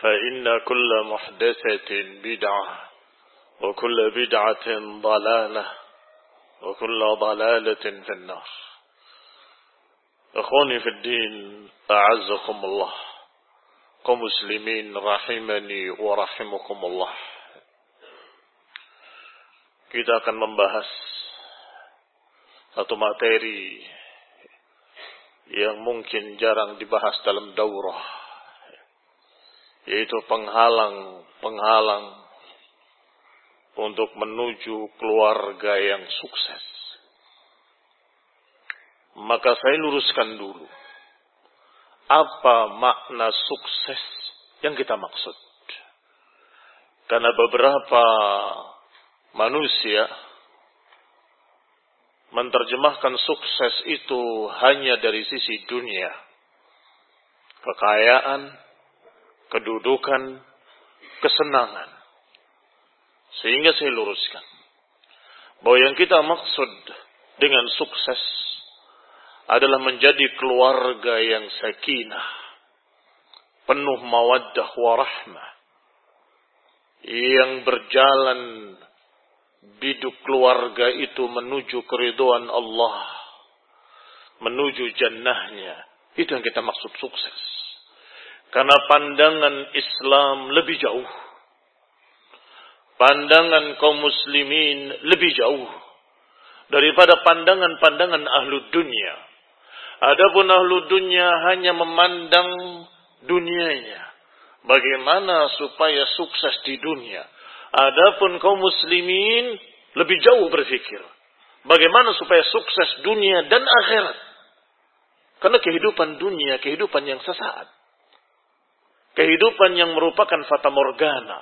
فإن كل محدثة بدعة وكل بدعة ضلالة وكل ضلالة في النار. أخواني في الدين أعزكم الله. كمسلمين رحمني ورحمكم الله. Kita akan membahas satu materi yang mungkin jarang dibahas dalam daurah. Yaitu penghalang-penghalang untuk menuju keluarga yang sukses. Maka saya luruskan dulu. Apa makna sukses yang kita maksud? Karena beberapa manusia menerjemahkan sukses itu hanya dari sisi dunia. Kekayaan, kedudukan, kesenangan. Sehingga saya luruskan. Bahwa yang kita maksud dengan sukses adalah menjadi keluarga yang sakinah. Penuh mawaddah warahmah. Yang berjalan biduk keluarga itu menuju keriduan Allah. Menuju jannahnya. Itu yang kita maksud sukses. Karena pandangan Islam lebih jauh. Pandangan kaum muslimin lebih jauh. Daripada pandangan-pandangan ahlu dunia. Adapun ahlu dunia hanya memandang dunianya. Bagaimana supaya sukses di dunia. Adapun kaum muslimin lebih jauh berpikir. Bagaimana supaya sukses dunia dan akhirat. Karena kehidupan dunia, kehidupan yang sesaat kehidupan yang merupakan fata morgana.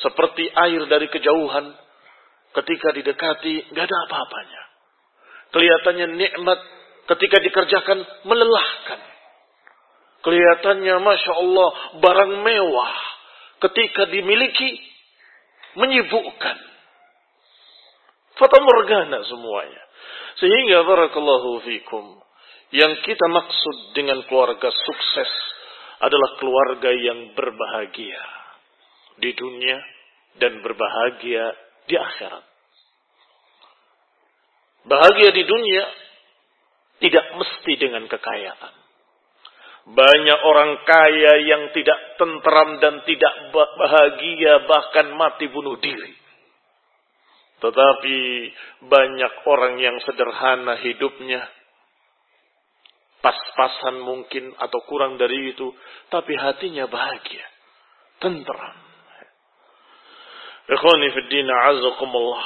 Seperti air dari kejauhan, ketika didekati, nggak ada apa-apanya. Kelihatannya nikmat, ketika dikerjakan, melelahkan. Kelihatannya, Masya Allah, barang mewah. Ketika dimiliki, menyibukkan. Fata morgana semuanya. Sehingga barakallahu fikum. Yang kita maksud dengan keluarga sukses adalah keluarga yang berbahagia. di dunia dan berbahagia di akhirat. Bahagia di dunia tidak mesti dengan kekayaan. Banyak orang kaya yang tidak tentram dan tidak bahagia bahkan mati bunuh diri. Tetapi banyak orang yang sederhana hidupnya. Pas-pasan mungkin atau kurang dari itu. Tapi hatinya bahagia. Tentram. Ikhwani fiddina azakumullah.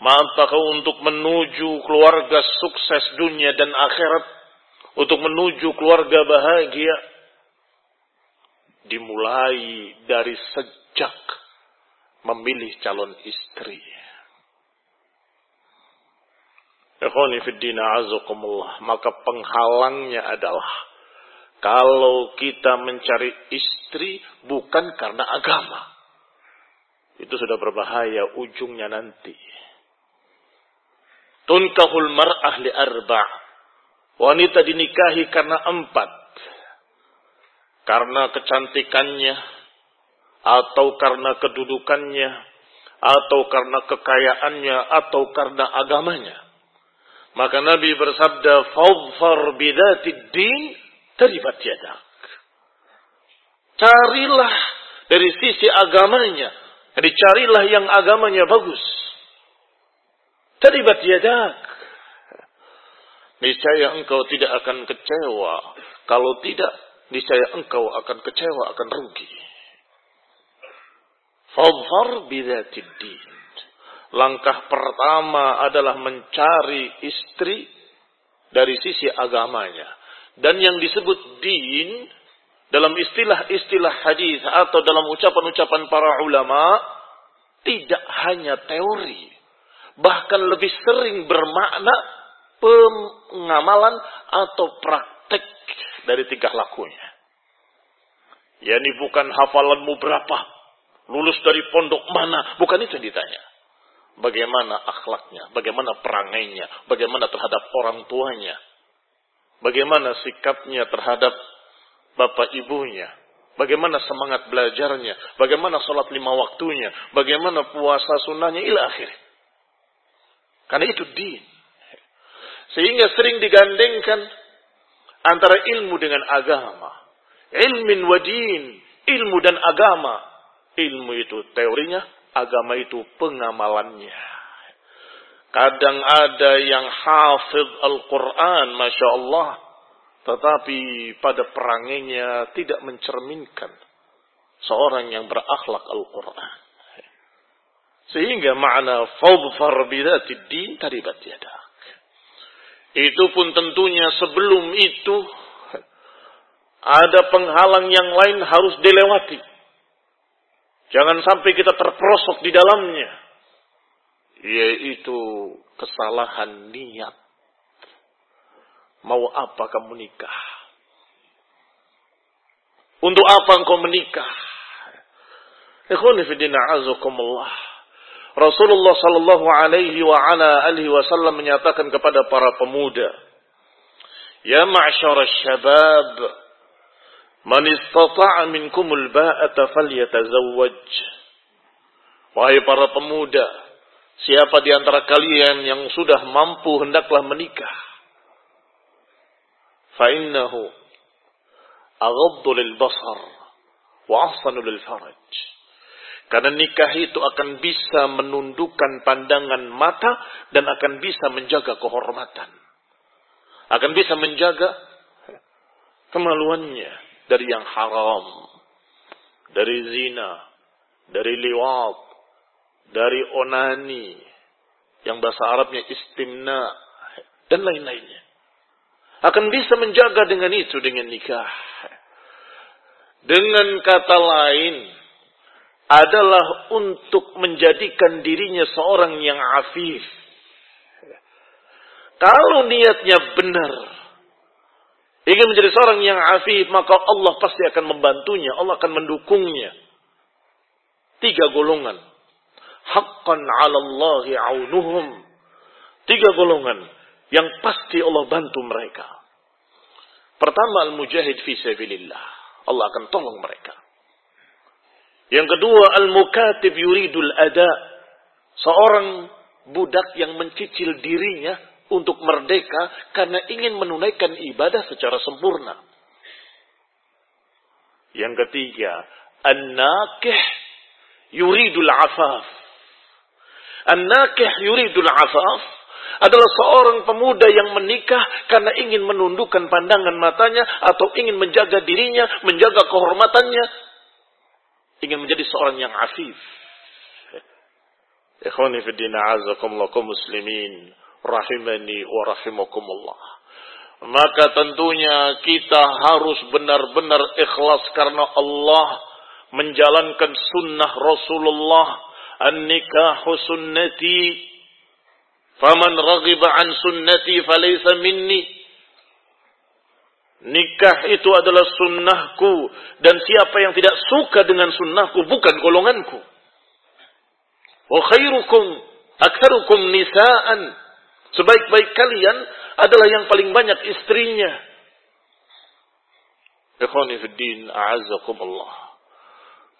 Mantakah untuk menuju keluarga sukses dunia dan akhirat. Untuk menuju keluarga bahagia. Dimulai dari sejak memilih calon istri. Maka penghalangnya adalah kalau kita mencari istri bukan karena agama. Itu sudah berbahaya ujungnya nanti. Tunkahul mar'ah li arba' Wanita dinikahi karena empat. Karena kecantikannya, atau karena kedudukannya, atau karena kekayaannya, atau karena agamanya. Maka Nabi bersabda, "Fadfar bidatid din taribat yadak." Carilah dari sisi agamanya. Jadi carilah yang agamanya bagus. Taribat yadak. Niscaya engkau tidak akan kecewa. Kalau tidak, niscaya engkau akan kecewa, akan rugi. Fadfar bidatid din. Langkah pertama adalah mencari istri dari sisi agamanya. Dan yang disebut din dalam istilah-istilah hadis atau dalam ucapan-ucapan para ulama tidak hanya teori, bahkan lebih sering bermakna pengamalan atau praktek dari tingkah lakunya. Ya ini bukan hafalanmu berapa, lulus dari pondok mana, bukan itu yang ditanya bagaimana akhlaknya, bagaimana perangainya, bagaimana terhadap orang tuanya, bagaimana sikapnya terhadap bapak ibunya, bagaimana semangat belajarnya, bagaimana sholat lima waktunya, bagaimana puasa sunnahnya, ila akhir. Karena itu din. Sehingga sering digandengkan antara ilmu dengan agama. Ilmin wa. Ilmu dan agama. Ilmu itu teorinya, agama itu pengamalannya. Kadang ada yang hafid Al-Quran, Masya Allah. Tetapi pada perangainya tidak mencerminkan seorang yang berakhlak Al-Quran. Sehingga makna fadfar bidatid din taribat yadak. Itu pun tentunya sebelum itu ada penghalang yang lain harus dilewati. Jangan sampai kita terperosok di dalamnya. Yaitu kesalahan niat. Mau apa kamu nikah? Untuk apa engkau menikah? Rasulullah sallallahu alaihi wa ala alihi wasallam menyatakan kepada para pemuda, "Ya ma'syara syabab, Man istata'a minkumul ba'ata falyatazawwaj. Wahai para pemuda, siapa di antara kalian yang sudah mampu hendaklah menikah. Fa innahu aghaddu lil basar wa ahsanu lil faraj. Karena nikah itu akan bisa menundukkan pandangan mata dan akan bisa menjaga kehormatan. Akan bisa menjaga kemaluannya dari yang haram, dari zina, dari liwat, dari onani, yang bahasa Arabnya istimna, dan lain-lainnya. Akan bisa menjaga dengan itu, dengan nikah. Dengan kata lain, adalah untuk menjadikan dirinya seorang yang afif. Kalau niatnya benar, ingin menjadi seorang yang afif, maka Allah pasti akan membantunya. Allah akan mendukungnya. Tiga golongan. Haqqan ala Allahi aunuhum. Tiga golongan yang pasti Allah bantu mereka. Pertama, al-mujahid fi sabilillah. Allah akan tolong mereka. Yang kedua, al-mukatib yuridul ada. Seorang budak yang mencicil dirinya untuk merdeka karena ingin menunaikan ibadah secara sempurna. Yang ketiga, an-nakih yuridul afaf. An-nakih yuridul afaf adalah seorang pemuda yang menikah karena ingin menundukkan pandangan matanya atau ingin menjaga dirinya, menjaga kehormatannya, ingin menjadi seorang yang afif. Ikhwani fi din muslimin rahimani wa rahimakumullah. Maka tentunya kita harus benar-benar ikhlas karena Allah menjalankan sunnah Rasulullah an-nikahu sunnati faman raghiba an sunnati falaysa minni Nikah itu adalah sunnahku. Dan siapa yang tidak suka dengan sunnahku bukan golonganku. Wa khairukum aktsarukum nisaan. Sebaik-baik kalian adalah yang paling banyak istrinya. Ikhwani fi din, a'azzakumullah.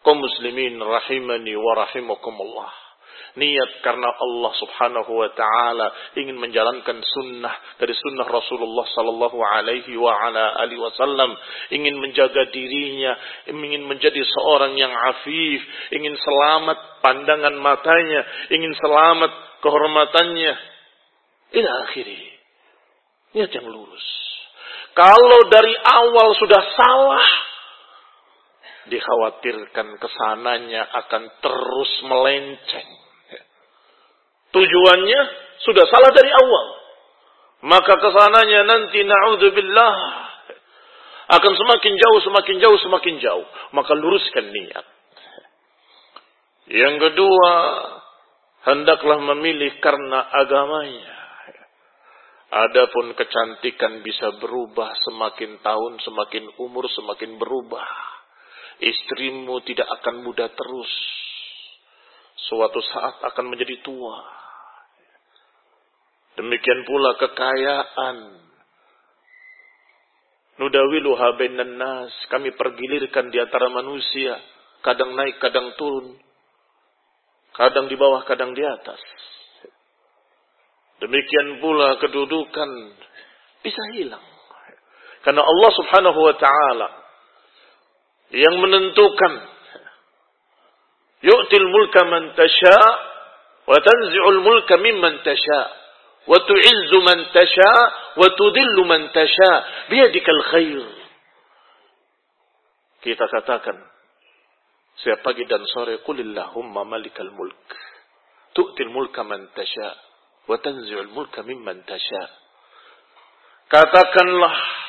Kaum muslimin rahimani wa rahimakumullah niat karena Allah Subhanahu wa taala ingin menjalankan sunnah dari sunnah Rasulullah sallallahu alaihi wa ala alihi wasallam, ingin menjaga dirinya, ingin menjadi seorang yang afif, ingin selamat pandangan matanya, ingin selamat kehormatannya. Ila akhiri. Niat yang lurus. Kalau dari awal sudah salah, dikhawatirkan ke sananya akan terus melenceng. Tujuannya sudah salah dari awal. Maka ke sananya nanti na'udzubillah akan semakin jauh, semakin jauh, semakin jauh. Maka luruskan niat. Yang kedua, hendaklah memilih karena agamanya. Adapun kecantikan bisa berubah semakin tahun, semakin umur, semakin berubah. Istrimu tidak akan muda terus. Suatu saat akan menjadi tua Demikian pula kekayaan. Nudawiluha bainan nas. Kami pergilirkan di antara manusia. Kadang naik, kadang turun. Kadang di bawah, kadang di atas. Demikian pula kedudukan bisa hilang. Karena Allah subhanahu wa ta'ala yang menentukan yu'til mulka man tasha wa tanzi'ul mulka mimman tasha wa tu'izzu man tasha wa tudillu man tasha biyadikal khair. Kita katakan setiap pagi dan sore kulillahumma malikal mulk tu'til mulka man tasha' wa tanzi'ul mulka mimman tasha katakanlah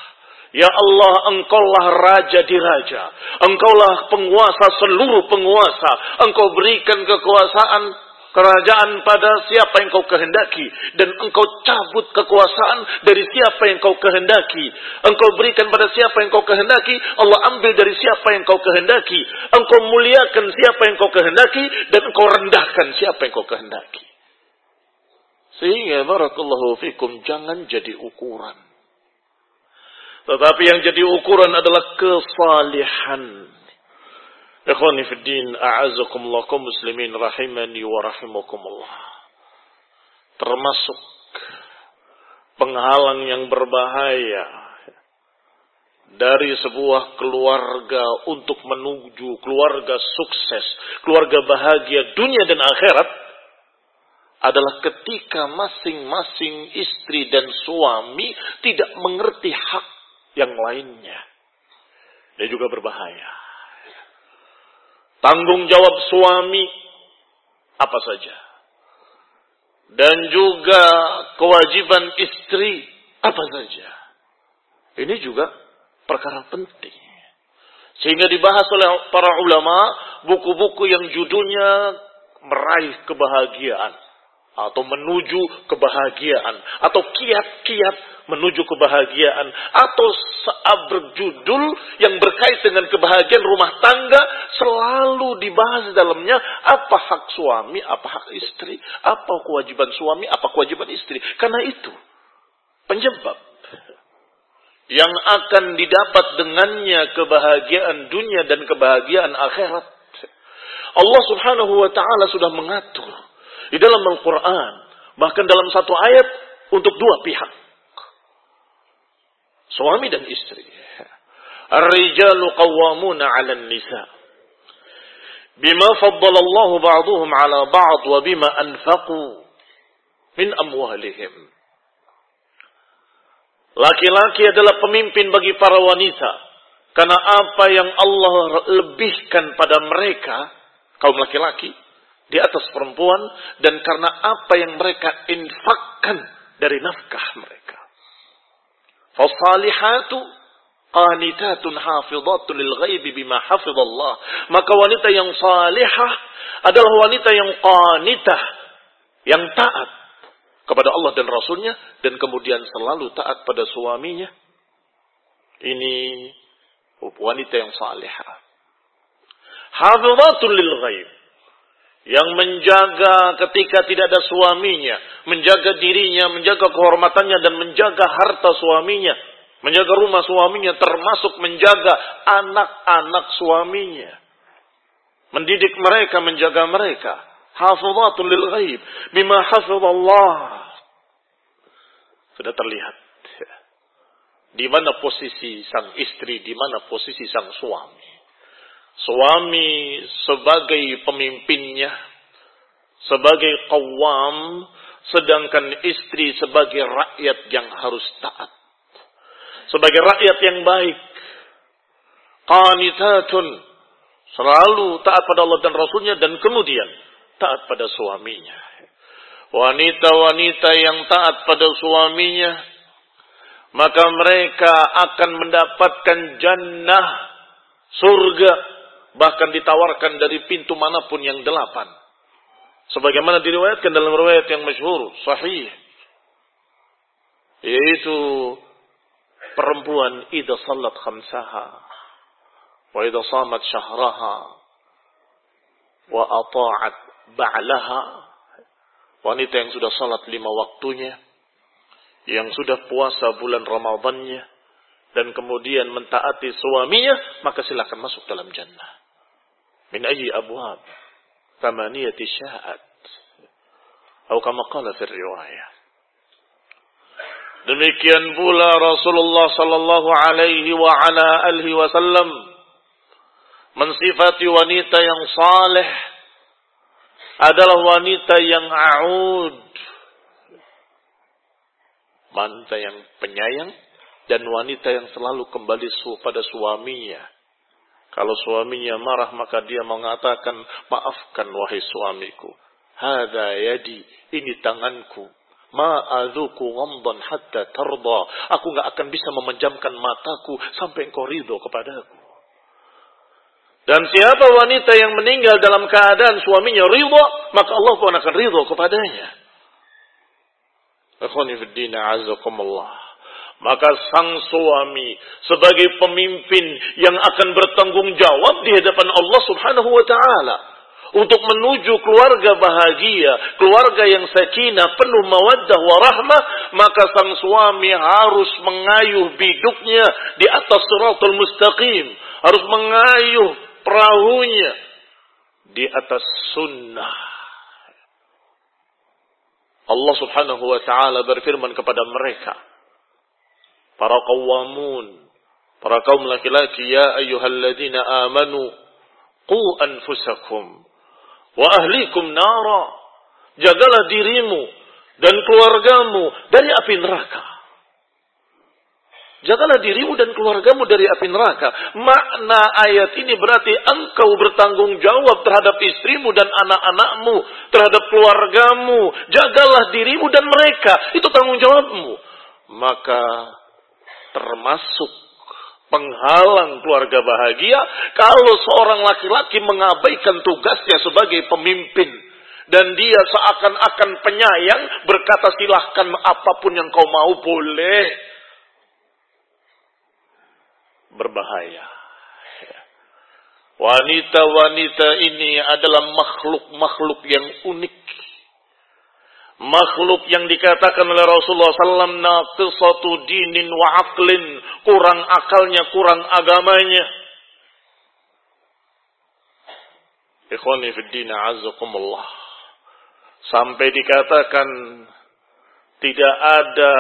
Ya Allah, engkaulah raja di raja. Engkaulah penguasa seluruh penguasa. Engkau berikan kekuasaan kerajaan pada siapa yang kau kehendaki. Dan engkau cabut kekuasaan dari siapa yang kau kehendaki. Engkau berikan pada siapa yang kau kehendaki. Allah ambil dari siapa yang kau kehendaki. Engkau muliakan siapa yang kau kehendaki. Dan engkau rendahkan siapa yang kau kehendaki sehingga barakallahu fikum jangan jadi ukuran tetapi yang jadi ukuran adalah kesalihan Ikhwani fi din, a'azakumullah kaum muslimin rahimani wa rahimakumullah. Termasuk penghalang yang berbahaya dari sebuah keluarga untuk menuju keluarga sukses, keluarga bahagia dunia dan akhirat adalah ketika masing-masing istri dan suami tidak mengerti hak yang lainnya. Dan juga berbahaya. Tanggung jawab suami apa saja. Dan juga kewajiban istri apa saja. Ini juga perkara penting. Sehingga dibahas oleh para ulama buku-buku yang judulnya meraih kebahagiaan atau menuju kebahagiaan atau kiat-kiat menuju kebahagiaan atau berjudul yang berkait dengan kebahagiaan rumah tangga selalu dibahas dalamnya apa hak suami, apa hak istri, apa kewajiban suami, apa kewajiban istri. Karena itu penyebab yang akan didapat dengannya kebahagiaan dunia dan kebahagiaan akhirat. Allah subhanahu wa ta'ala sudah mengatur di dalam Al-Quran. Bahkan dalam satu ayat untuk dua pihak. Suami dan istri. Ar-rijalu qawwamuna 'ala nisa Bima faddalallahu ba'duhum 'ala ba'd wa bima anfaqu min amwalihim. Laki-laki adalah pemimpin bagi para wanita. Karena apa yang Allah lebihkan pada mereka, kaum laki-laki, di atas perempuan, dan karena apa yang mereka infakkan dari nafkah mereka. Fasalihatu qanitatun hafizatun lil ghaibi bima hafizallah. Maka wanita yang salihah adalah wanita yang qanitah, yang taat kepada Allah dan Rasulnya dan kemudian selalu taat pada suaminya. Ini wanita yang salihah. Hafizatul lil. Yang menjaga ketika tidak ada suaminya. Menjaga dirinya, menjaga kehormatannya dan menjaga harta suaminya. Menjaga rumah suaminya termasuk menjaga anak-anak suaminya. Mendidik mereka, menjaga mereka. Hafizatul lil ghaib. Bima hafizallah. Sudah terlihat. Di mana posisi sang istri, di mana posisi sang suami. Suami sebagai pemimpinnya, sebagai kawam, sedangkan istri sebagai rakyat yang harus taat. Sebagai rakyat yang baik. Qanitatun. Selalu taat pada Allah dan Rasulnya dan kemudian taat pada suaminya wanita-wanita yang taat pada suaminya, maka mereka akan mendapatkan jannah, surga, bahkan ditawarkan dari pintu mana pun yang delapan. Sebagaimana diriwayatkan dalam riwayat yang masyhur, sahih. Yaitu perempuan idza salat khamsaha wa idza samat syahraha wa ata'at ba'laha Wanita yang sudah salat lima waktunya, yang sudah puasa bulan Ramadannya, dan kemudian mentaati suaminya, maka silakan masuk dalam jannah. Min ayyi abwab thamaniyati sya'at. Atau kama qala fi riwayah. Demikian pula Rasulullah sallallahu alaihi wa ala alihi wasallam mensifati wanita yang saleh adalah wanita yang aud. Wanita yang penyayang dan wanita yang selalu kembali pada suaminya. Kalau suaminya marah maka dia mengatakan, maafkan wahai suamiku. Hada yadi, ini tanganku. Ma'adhuku ngamdan hatta tarda. Aku nggak akan bisa memejamkan mataku sampai engkau ridho kepadaku. Dan siapa wanita yang meninggal dalam keadaan suaminya ridho, maka Allah pun akan ridho kepadanya. Maka sang suami sebagai pemimpin yang akan bertanggung jawab di hadapan Allah subhanahu wa ta'ala. Untuk menuju keluarga bahagia, keluarga yang sakinah, penuh mawaddah warahmah, maka sang suami harus mengayuh biduknya di atas suratul mustaqim. Harus mengayuh perahunya di atas sunnah. Allah subhanahu wa ta'ala berfirman kepada mereka. Para kawamun. Para kaum laki-laki. Ya ayyuhalladzina amanu. Qu anfusakum. Wa ahlikum nara. Jagalah dirimu. Dan keluargamu. Dari api neraka. Jagalah dirimu dan keluargamu dari api neraka. Makna ayat ini berarti engkau bertanggung jawab terhadap istrimu dan anak-anakmu, terhadap keluargamu. Jagalah dirimu dan mereka. Itu tanggung jawabmu. Maka termasuk penghalang keluarga bahagia kalau seorang laki-laki mengabaikan tugasnya sebagai pemimpin dan dia seakan-akan penyayang berkata silahkan apa pun yang kau mau boleh berbahaya. Wanita-wanita ini adalah makhluk-makhluk yang unik. Makhluk yang dikatakan oleh Rasulullah SAW naqisatu dinin wa aqlin. Kurang akalnya, kurang agamanya. Ikhwani fiddina azakumullah. Sampai dikatakan tidak ada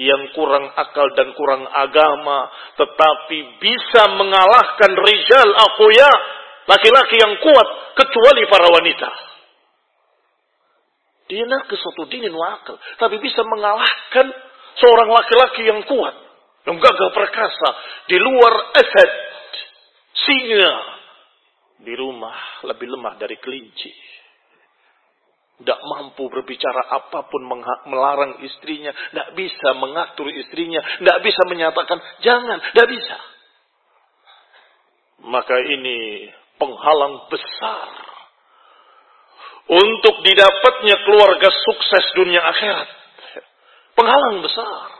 yang kurang akal dan kurang agama. Tetapi bisa mengalahkan rijal akuya. Laki-laki yang kuat. Kecuali para wanita. Dia nakis suatu dinin wa akal. Tapi bisa mengalahkan seorang laki-laki yang kuat. Yang gagah perkasa. Di luar asad. Singa. Di rumah lebih lemah dari kelinci. Tidak mampu berbicara apa pun melarang istrinya. Tidak bisa mengatur istrinya. Tidak bisa menyatakan jangan. Tidak bisa. Maka ini penghalang besar. Untuk didapatnya keluarga sukses dunia akhirat. Penghalang besar.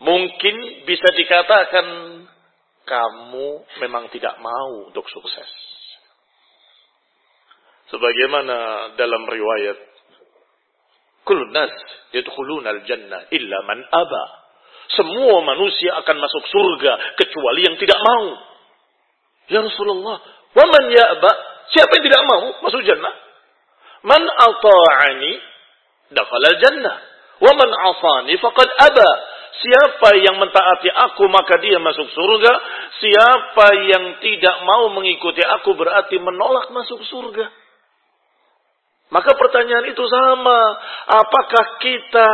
Mungkin bisa dikatakan kamu memang tidak mau untuk sukses. Sebagaimana dalam riwayat Kulun yadkhuluna al-jannah illa man aba. Semua manusia akan masuk surga kecuali yang tidak mau. Ya Rasulullah, wa man ya'ba? Siapa yang tidak mau masuk jannah? Man ata'ani dakhala al-jannah. Wa man 'asani faqad aba. Siapa yang mentaati aku maka dia masuk surga. Siapa yang tidak mau mengikuti aku berarti menolak masuk surga. Maka pertanyaan itu sama. Apakah kita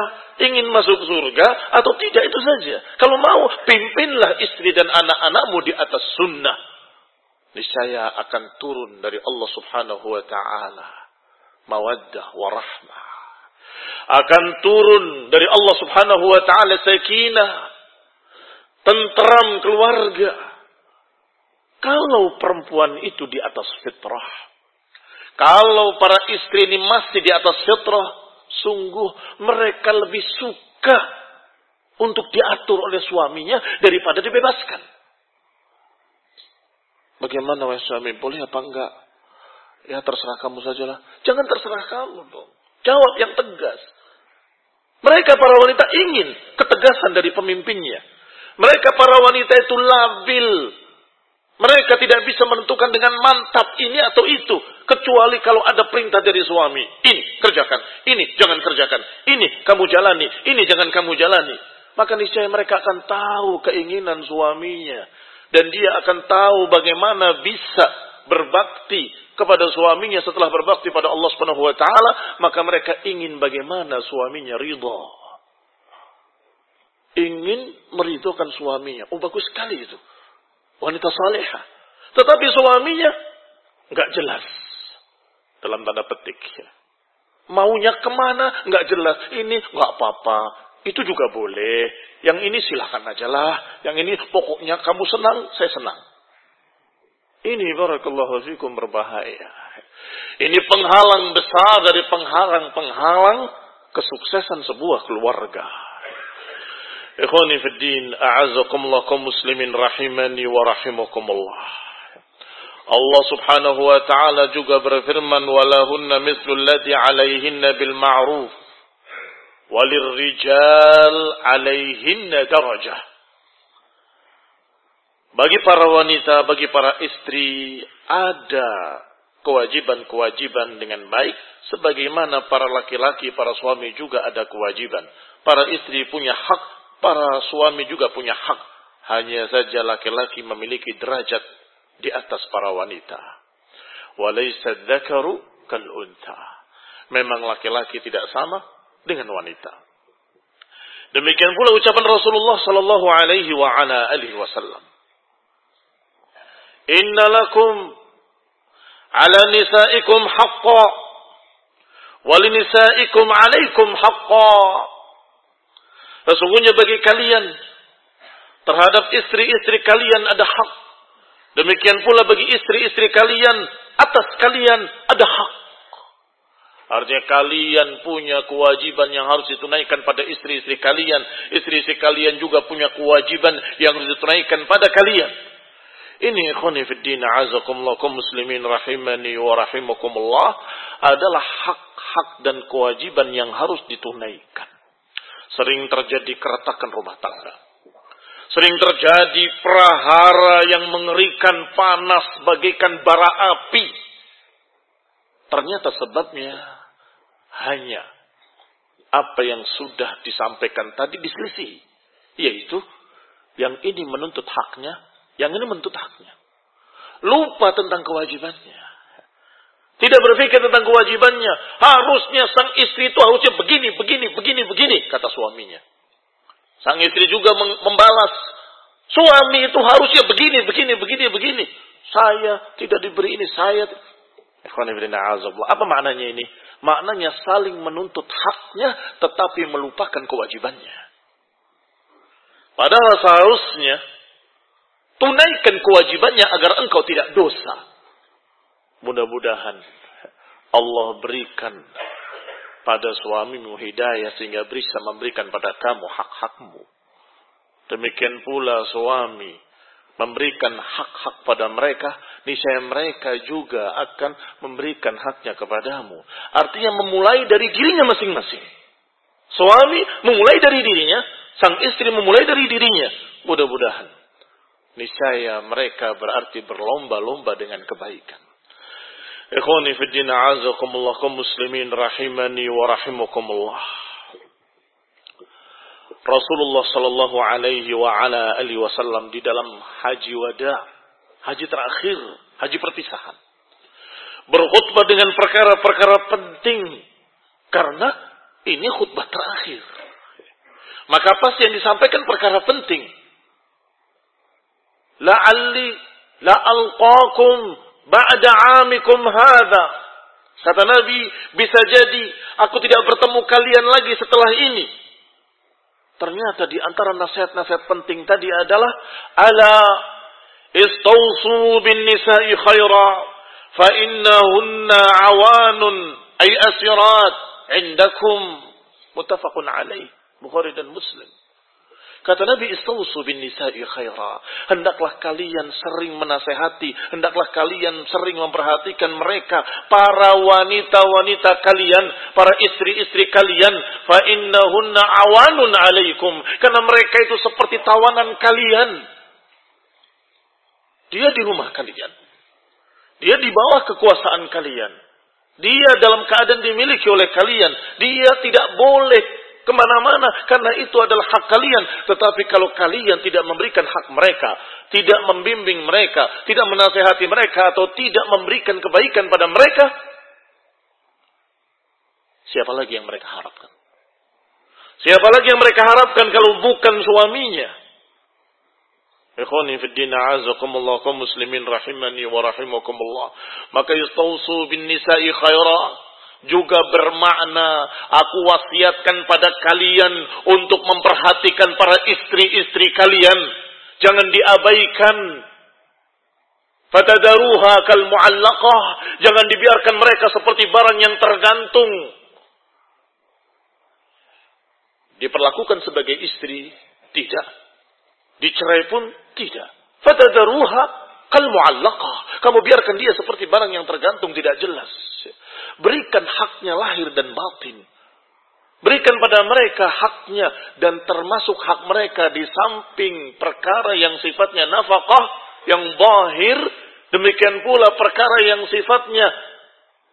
ingin masuk surga atau tidak itu saja. Kalau mau, pimpinlah istri dan anak-anakmu di atas sunnah. Niscaya akan turun dari Allah subhanahu wa ta'ala. Mawaddah wa rahmah. Akan turun dari Allah subhanahu wa ta'ala sakinah. Tentram keluarga. Kalau perempuan itu di atas fitrah kalau para istri ini masih di atas fitrah, sungguh mereka lebih suka untuk diatur oleh suaminya daripada dibebaskan. Bagaimana wahai suami, boleh apa enggak? Ya terserah kamu sajalah. Jangan terserah kamu dong. Jawab yang tegas. Mereka para wanita ingin ketegasan dari pemimpinnya. Mereka para wanita itu labil mereka tidak bisa menentukan dengan mantap ini atau itu. Kecuali kalau ada perintah dari suami. Ini kerjakan. Ini jangan kerjakan. Ini kamu jalani. Ini jangan kamu jalani. Maka niscaya mereka akan tahu keinginan suaminya. Dan dia akan tahu bagaimana bisa berbakti kepada suaminya setelah berbakti pada Allah Subhanahu wa taala, maka mereka ingin bagaimana suaminya ridha. Ingin meridhokan suaminya. Oh bagus sekali itu wanita salehah. Tetapi suaminya nggak jelas dalam tanda petik. Ya. Maunya ke mana nggak jelas. Ini nggak apa-apa. Itu juga boleh. Yang ini silahkan aja lah. Yang ini pokoknya kamu senang, saya senang. Ini barakallahu fikum berbahaya. Ini penghalang besar dari penghalang-penghalang kesuksesan sebuah keluarga. Ikhwani fi din, a'azakumullah kaum muslimin rahimani wa rahimakumullah. Allah Subhanahu wa taala juga berfirman walahunna mithlu allati 'alaihinna bil ma'ruf walirrijal 'alaihinna darajah. Bagi para wanita, bagi para istri ada kewajiban-kewajiban dengan baik sebagaimana para laki-laki, para suami juga ada kewajiban. Para istri punya hak Para suami juga punya hak. Hanya saja laki-laki memiliki derajat di atas para wanita. Walaysa dzakaru kal. Memang laki-laki tidak sama dengan wanita. Demikian pula ucapan Rasulullah sallallahu alaihi wa ala alihi wasallam. Inna lakum ala nisaikum haqqa wa linisaikum alaikum haqqa Sesungguhnya bagi kalian terhadap istri-istri kalian ada hak. Demikian pula bagi istri-istri kalian atas kalian ada hak. Artinya kalian punya kewajiban yang harus ditunaikan pada istri-istri kalian. Istri-istri kalian juga punya kewajiban yang harus ditunaikan pada kalian. Ini ikhwani fiddin azakumullah muslimin rahimani wa rahimakumullah adalah hak-hak dan kewajiban yang harus ditunaikan. Sering terjadi keretakan rumah tangga. Sering terjadi prahara yang mengerikan panas bagaikan bara api. Ternyata sebabnya hanya apa yang sudah disampaikan tadi diselisih. Yaitu yang ini menuntut haknya, yang ini menuntut haknya. Lupa tentang kewajibannya. Tidak berpikir tentang kewajibannya. Harusnya sang istri itu harusnya begini, begini, begini, begini, kata suaminya. Sang istri juga membalas. Suami itu harusnya begini, begini, begini, begini. Saya tidak diberi ini, saya. Apa maknanya ini? Maknanya saling menuntut haknya tetapi melupakan kewajibannya. Padahal seharusnya tunaikan kewajibannya agar engkau tidak dosa. Mudah-mudahan Allah berikan pada suamimu hidayah sehingga bisa memberikan pada kamu hak-hakmu. Demikian pula suami memberikan hak-hak pada mereka, niscaya mereka juga akan memberikan haknya kepadamu. Artinya memulai dari dirinya masing-masing. Suami memulai dari dirinya, sang istri memulai dari dirinya. Mudah-mudahan. Niscaya mereka berarti berlomba-lomba dengan kebaikan. Ikhwani fi din azakumullah muslimin rahimani wa rahimakumullah. Rasulullah sallallahu alaihi wa ala alihi wasallam di dalam haji wada, haji terakhir, haji perpisahan. Berkhutbah dengan perkara-perkara penting karena ini khutbah terakhir. Maka pasti yang disampaikan perkara penting. La'alli la'alqakum ba'da amikum hadha. Kata Nabi, bisa jadi aku tidak bertemu kalian lagi setelah ini. Ternyata di antara nasihat-nasihat penting tadi adalah ala istausu bin nisa'i khaira fa innahunna awanun ay asirat indakum. Muttafaqun alaih Bukhari dan Muslim Kata Nabi Istausu bin nisa'i khaira. Hendaklah kalian sering menasehati. Hendaklah kalian sering memperhatikan mereka. Para wanita-wanita kalian. Para istri-istri kalian. Fa innahunna awanun alaikum. Karena mereka itu seperti tawanan kalian. Dia di rumah kalian. Dia di bawah kekuasaan kalian. Dia dalam keadaan dimiliki oleh kalian. Dia tidak boleh ke mana-mana karena itu adalah hak kalian. Tetapi kalau kalian tidak memberikan hak mereka, tidak membimbing mereka, tidak menasehati mereka atau tidak memberikan kebaikan pada mereka, siapa lagi yang mereka harapkan? Siapa lagi yang mereka harapkan kalau bukan suaminya? Ikhwani fi din muslimin rahimani wa rahimakumullah. Maka yastausu bin nisa'i khaira juga bermakna aku wasiatkan pada kalian untuk memperhatikan para istri-istri kalian. Jangan diabaikan. Fatadaruha kal mu'allaqah. Jangan dibiarkan mereka seperti barang yang tergantung. Diperlakukan sebagai istri? Tidak. Dicerai pun? Tidak. Fatadaruha kal mu'allaqah. Kamu biarkan dia seperti barang yang tergantung tidak jelas. Berikan haknya lahir dan batin. Berikan pada mereka haknya dan termasuk hak mereka di samping perkara yang sifatnya nafkah yang bahir. Demikian pula perkara yang sifatnya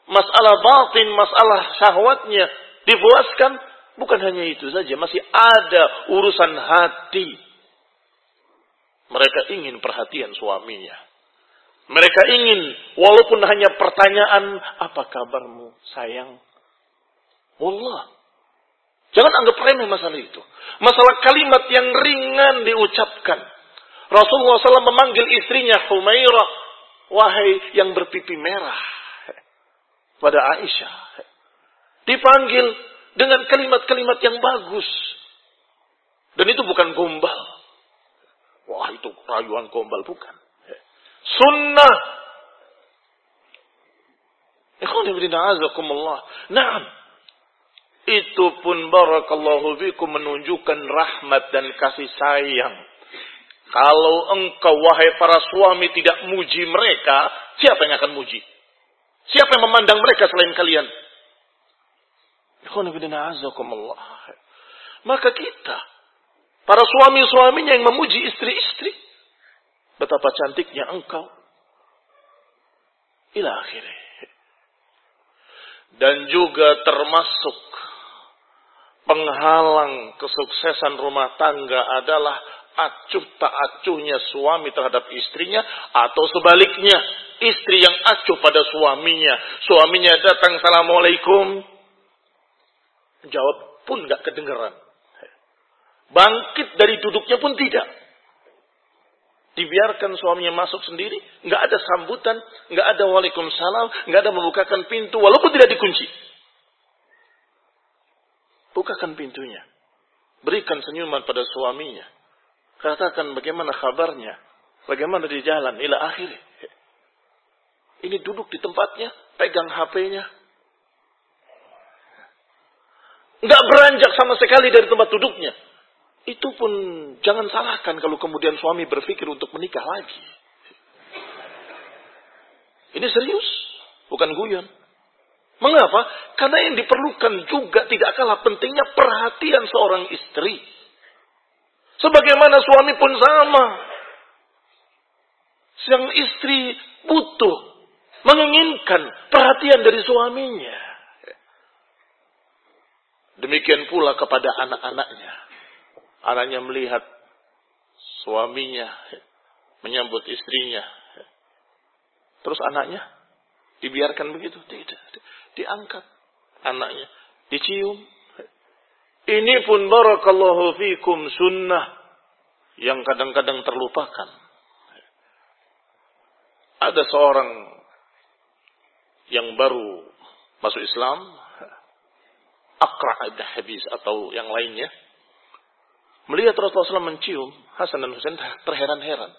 masalah batin, masalah syahwatnya dipuaskan. Bukan hanya itu saja, masih ada urusan hati. Mereka ingin perhatian suaminya. Mereka ingin, walaupun hanya pertanyaan, apa kabarmu sayang? Allah. Jangan anggap remeh masalah itu. Masalah kalimat yang ringan diucapkan. Rasulullah SAW memanggil istrinya Humairah. Wahai yang berpipi merah. Pada Aisyah. Dipanggil dengan kalimat-kalimat yang bagus. Dan itu bukan gombal. Wah itu rayuan gombal. Bukan sunnah. Naam. Itu pun barakallahu fikum menunjukkan rahmat dan kasih sayang. Kalau engkau wahai para suami tidak muji mereka, siapa yang akan muji? Siapa yang memandang mereka selain kalian? Maka kita Para suami-suaminya yang memuji istri-istri. Betapa cantiknya engkau. Ila akhirnya. Dan juga termasuk penghalang kesuksesan rumah tangga adalah acuh tak acuhnya suami terhadap istrinya atau sebaliknya istri yang acuh pada suaminya suaminya datang assalamualaikum jawab pun nggak kedengeran bangkit dari duduknya pun tidak dibiarkan suaminya masuk sendiri nggak ada sambutan nggak ada waalaikumsalam nggak ada membukakan pintu walaupun tidak dikunci bukakan pintunya berikan senyuman pada suaminya Katakan bagaimana kabarnya. Bagaimana di jalan. Ila akhir. Ini duduk di tempatnya. Pegang HP-nya. Nggak beranjak sama sekali dari tempat duduknya. Itu pun jangan salahkan kalau kemudian suami berpikir untuk menikah lagi. Ini serius. Bukan guyon. Mengapa? Karena yang diperlukan juga tidak kalah pentingnya perhatian seorang istri. Sebagaimana suami pun sama. Sang istri butuh, menginginkan perhatian dari suaminya. Demikian pula kepada anak-anaknya. Anaknya melihat suaminya menyambut istrinya. Terus anaknya dibiarkan begitu? Tidak. Diangkat anaknya. Dicium. Ini pun barakallahu fikum sunnah yang kadang-kadang terlupakan. Ada seorang yang baru masuk Islam, Akra habis atau yang lainnya, melihat Rasulullah SAW mencium Hasan dan Husain terheran-heran.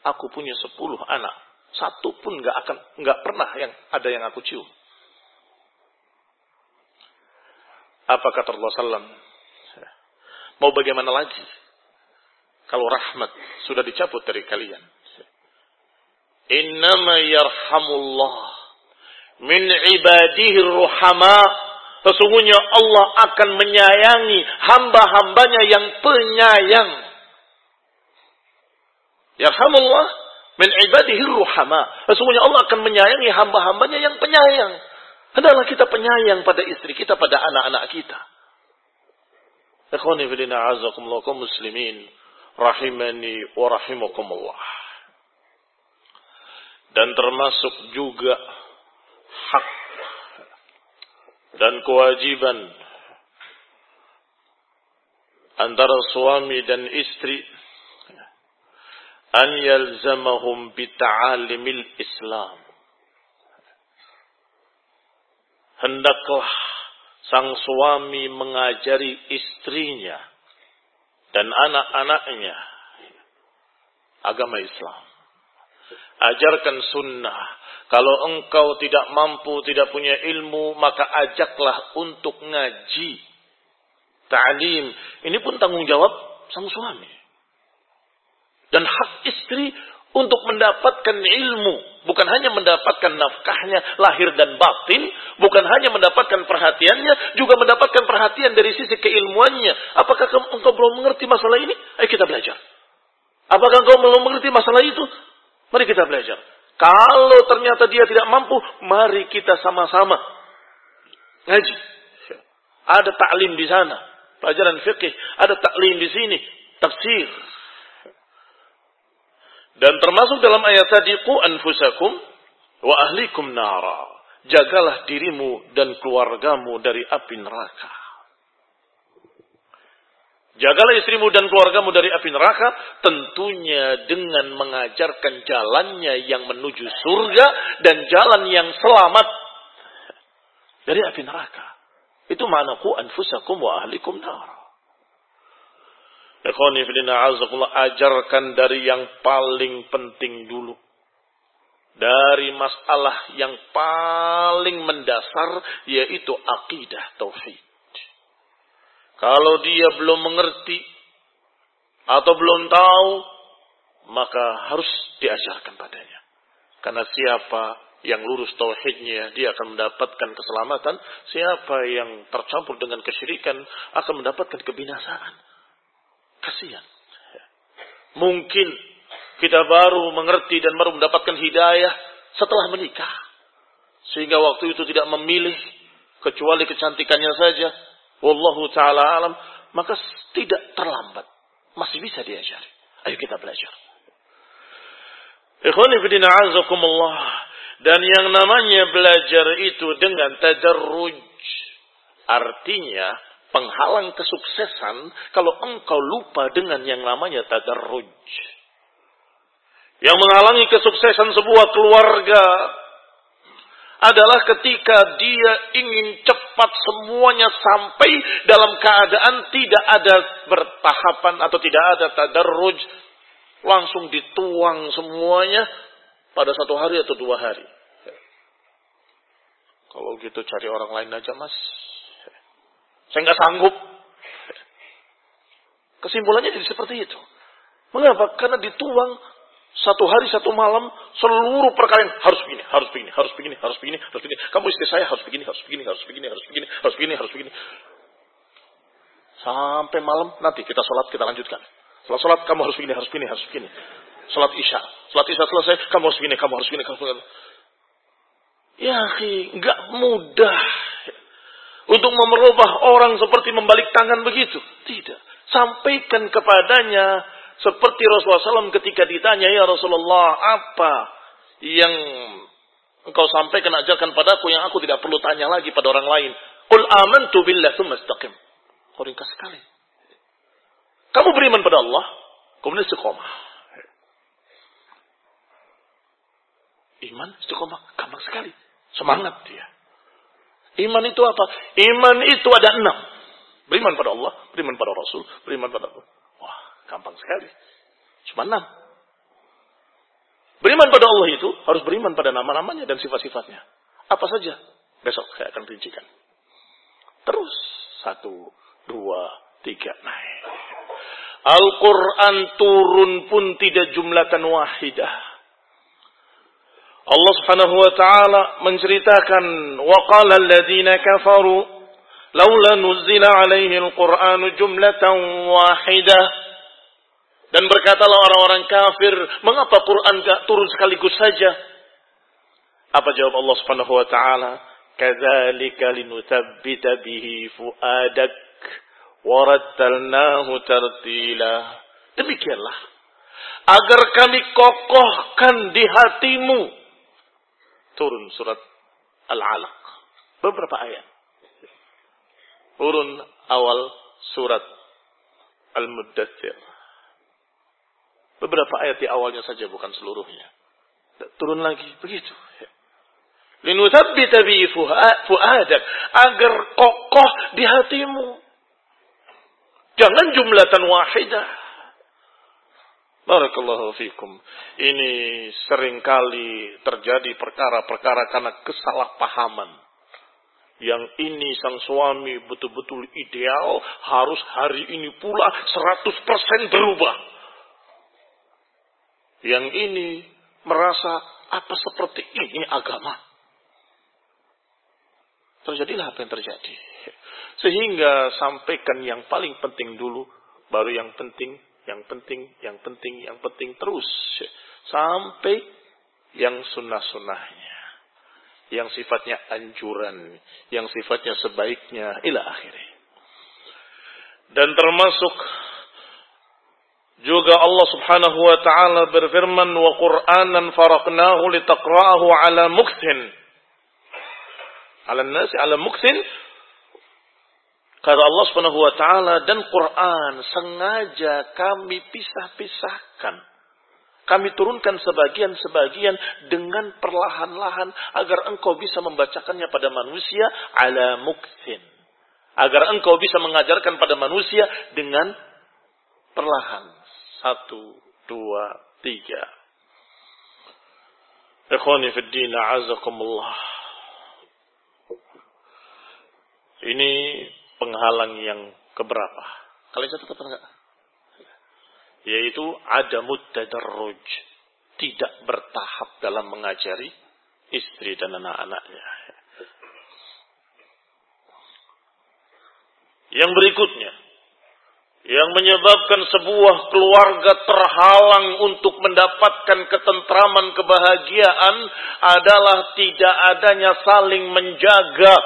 Aku punya sepuluh anak, satu pun nggak akan nggak pernah yang ada yang aku cium. Apa kata Allah Sallam? Mau bagaimana lagi? Kalau rahmat sudah dicabut dari kalian. Innama yarhamullah min ibadihi ruhama. Sesungguhnya Allah akan menyayangi hamba-hambanya yang penyayang. Yarhamullah min ibadihi ruhama. Sesungguhnya Allah akan menyayangi hamba-hambanya yang penyayang. Adalah kita penyayang pada istri kita, pada anak-anak kita. Ikhwani filina azakumullah muslimin rahimani wa rahimakumullah. Dan termasuk juga hak dan kewajiban antara suami dan istri an yalzamahum bita'alimil Islam hendaklah sang suami mengajari istrinya dan anak-anaknya agama Islam. Ajarkan sunnah. Kalau engkau tidak mampu, tidak punya ilmu, maka ajaklah untuk ngaji. Ta'lim. Ini pun tanggung jawab sang suami. Dan hak istri untuk mendapatkan ilmu, bukan hanya mendapatkan nafkahnya lahir dan batin, bukan hanya mendapatkan perhatiannya, juga mendapatkan perhatian dari sisi keilmuannya. Apakah engkau belum mengerti masalah ini? Ayo kita belajar. Apakah engkau belum mengerti masalah itu? Mari kita belajar. Kalau ternyata dia tidak mampu, mari kita sama-sama ngaji. Ada taklim di sana, pelajaran fikih, ada taklim di sini, tafsir, dan termasuk dalam ayat tadi, Qu anfusakum wa ahlikum nara. Jagalah dirimu dan keluargamu dari api neraka. Jagalah istrimu dan keluargamu dari api neraka, tentunya dengan mengajarkan jalannya yang menuju surga dan jalan yang selamat dari api neraka. Itu makna ku anfusakum wa ahlikum nara. Ikhwani azakullah ajarkan dari yang paling penting dulu. Dari masalah yang paling mendasar yaitu akidah tauhid. Kalau dia belum mengerti atau belum tahu, maka harus diajarkan padanya. Karena siapa yang lurus tauhidnya, dia akan mendapatkan keselamatan. Siapa yang tercampur dengan kesyirikan akan mendapatkan kebinasaan. Kasihan. Mungkin kita baru mengerti dan baru mendapatkan hidayah setelah menikah. Sehingga waktu itu tidak memilih kecuali kecantikannya saja. Wallahu ta'ala alam. Maka tidak terlambat. Masih bisa diajari. Ayo kita belajar. Ikhwani fidina azakumullah. Dan yang namanya belajar itu dengan tadarruj. Artinya penghalang kesuksesan kalau engkau lupa dengan yang namanya tadarruj. Yang menghalangi kesuksesan sebuah keluarga adalah ketika dia ingin cepat semuanya sampai dalam keadaan tidak ada bertahapan atau tidak ada tadarruj langsung dituang semuanya pada satu hari atau dua hari. Kalau gitu cari orang lain aja mas. Saya nggak sanggup. Kesimpulannya jadi seperti itu. Mengapa? Karena dituang satu hari satu malam seluruh perkara harus begini, harus begini, harus begini, harus begini, harus begini. Kamu istri saya harus begini, harus begini, harus begini, harus begini, harus begini, harus begini. Sampai malam nanti kita sholat kita lanjutkan. Setelah sholat kamu harus begini, harus begini, harus begini. Sholat isya, sholat isya selesai kamu harus begini, kamu harus begini, kamu harus begini. Ya, nggak mudah untuk merubah orang seperti membalik tangan begitu. Tidak. Sampaikan kepadanya seperti Rasulullah SAW ketika ditanya, ya Rasulullah, apa yang engkau sampaikan ajarkan padaku yang aku tidak perlu tanya lagi pada orang lain. Qul amantu billah istaqim. Sekali. Kamu beriman pada Allah, kemudian istiqomah. Iman, istiqomah, gampang sekali. Semangat dia. Iman itu apa? Iman itu ada enam. Beriman pada Allah, beriman pada Rasul, beriman pada Allah. Gampang sekali. Cuma enam. Beriman pada Allah itu harus beriman pada nama-namanya dan sifat-sifatnya. Apa saja? Besok saya akan rincikan. Terus. Satu, dua, tiga, naik. Al-Quran turun pun tidak jumlatan wahidah. Allah Subhanahu wa taala menceritakan wa qala kafaru laula nuzila 'alaihi al-Quran jumlatan wahidah dan berkatalah orang-orang kafir, mengapa Quran gak turun sekaligus saja? Apa jawab Allah Subhanahu wa taala? Kadzalika linutsabbita bihi fuadak warattalnahu tartila. Demikianlah agar kami kokohkan di hatimu. Turun surat Al-Alaq. Beberapa ayat. Turun awal surat Al-Muddathir Beberapa ayat di awalnya saja, bukan seluruhnya. Turun lagi, begitu. Linuthabbita bi fu'adak. Agar kokoh di hatimu. Jangan jumlatan wahidah. Barakallahu fikum. Ini sering kali terjadi perkara-perkara karena kesalahpahaman. Yang ini sang suami betul-betul ideal harus hari ini pula 100% berubah. Yang ini merasa apa seperti ini agama. Terjadilah apa yang terjadi. Sehingga sampaikan yang paling penting dulu, baru yang penting, yang penting, yang penting, yang penting terus. Sampai yang sunnah-sunnahnya. Yang sifatnya anjuran. Yang sifatnya sebaiknya. Ila akhirnya. Dan termasuk juga Allah Subhanahu wa taala berfirman wa Qur'anan faraqnahu litaqra'ahu 'ala mukthin. 'Ala nasi 'ala mukthin. Kata Allah Subhanahu wa taala dan Quran sengaja kami pisah-pisahkan. Kami turunkan sebagian-sebagian dengan perlahan-lahan agar engkau bisa membacakannya pada manusia ala mukthin. Agar engkau bisa mengajarkan pada manusia dengan perlahan satu, dua, tiga. Ikhwani fi din, azakumullah. Ini penghalang yang keberapa? Kalian catat apa enggak? Yaitu ada tadarruj. Tidak bertahap dalam mengajari istri dan anak-anaknya. Yang berikutnya, yang menyebabkan sebuah keluarga terhalang untuk mendapatkan ketentraman kebahagiaan adalah tidak adanya saling menjaga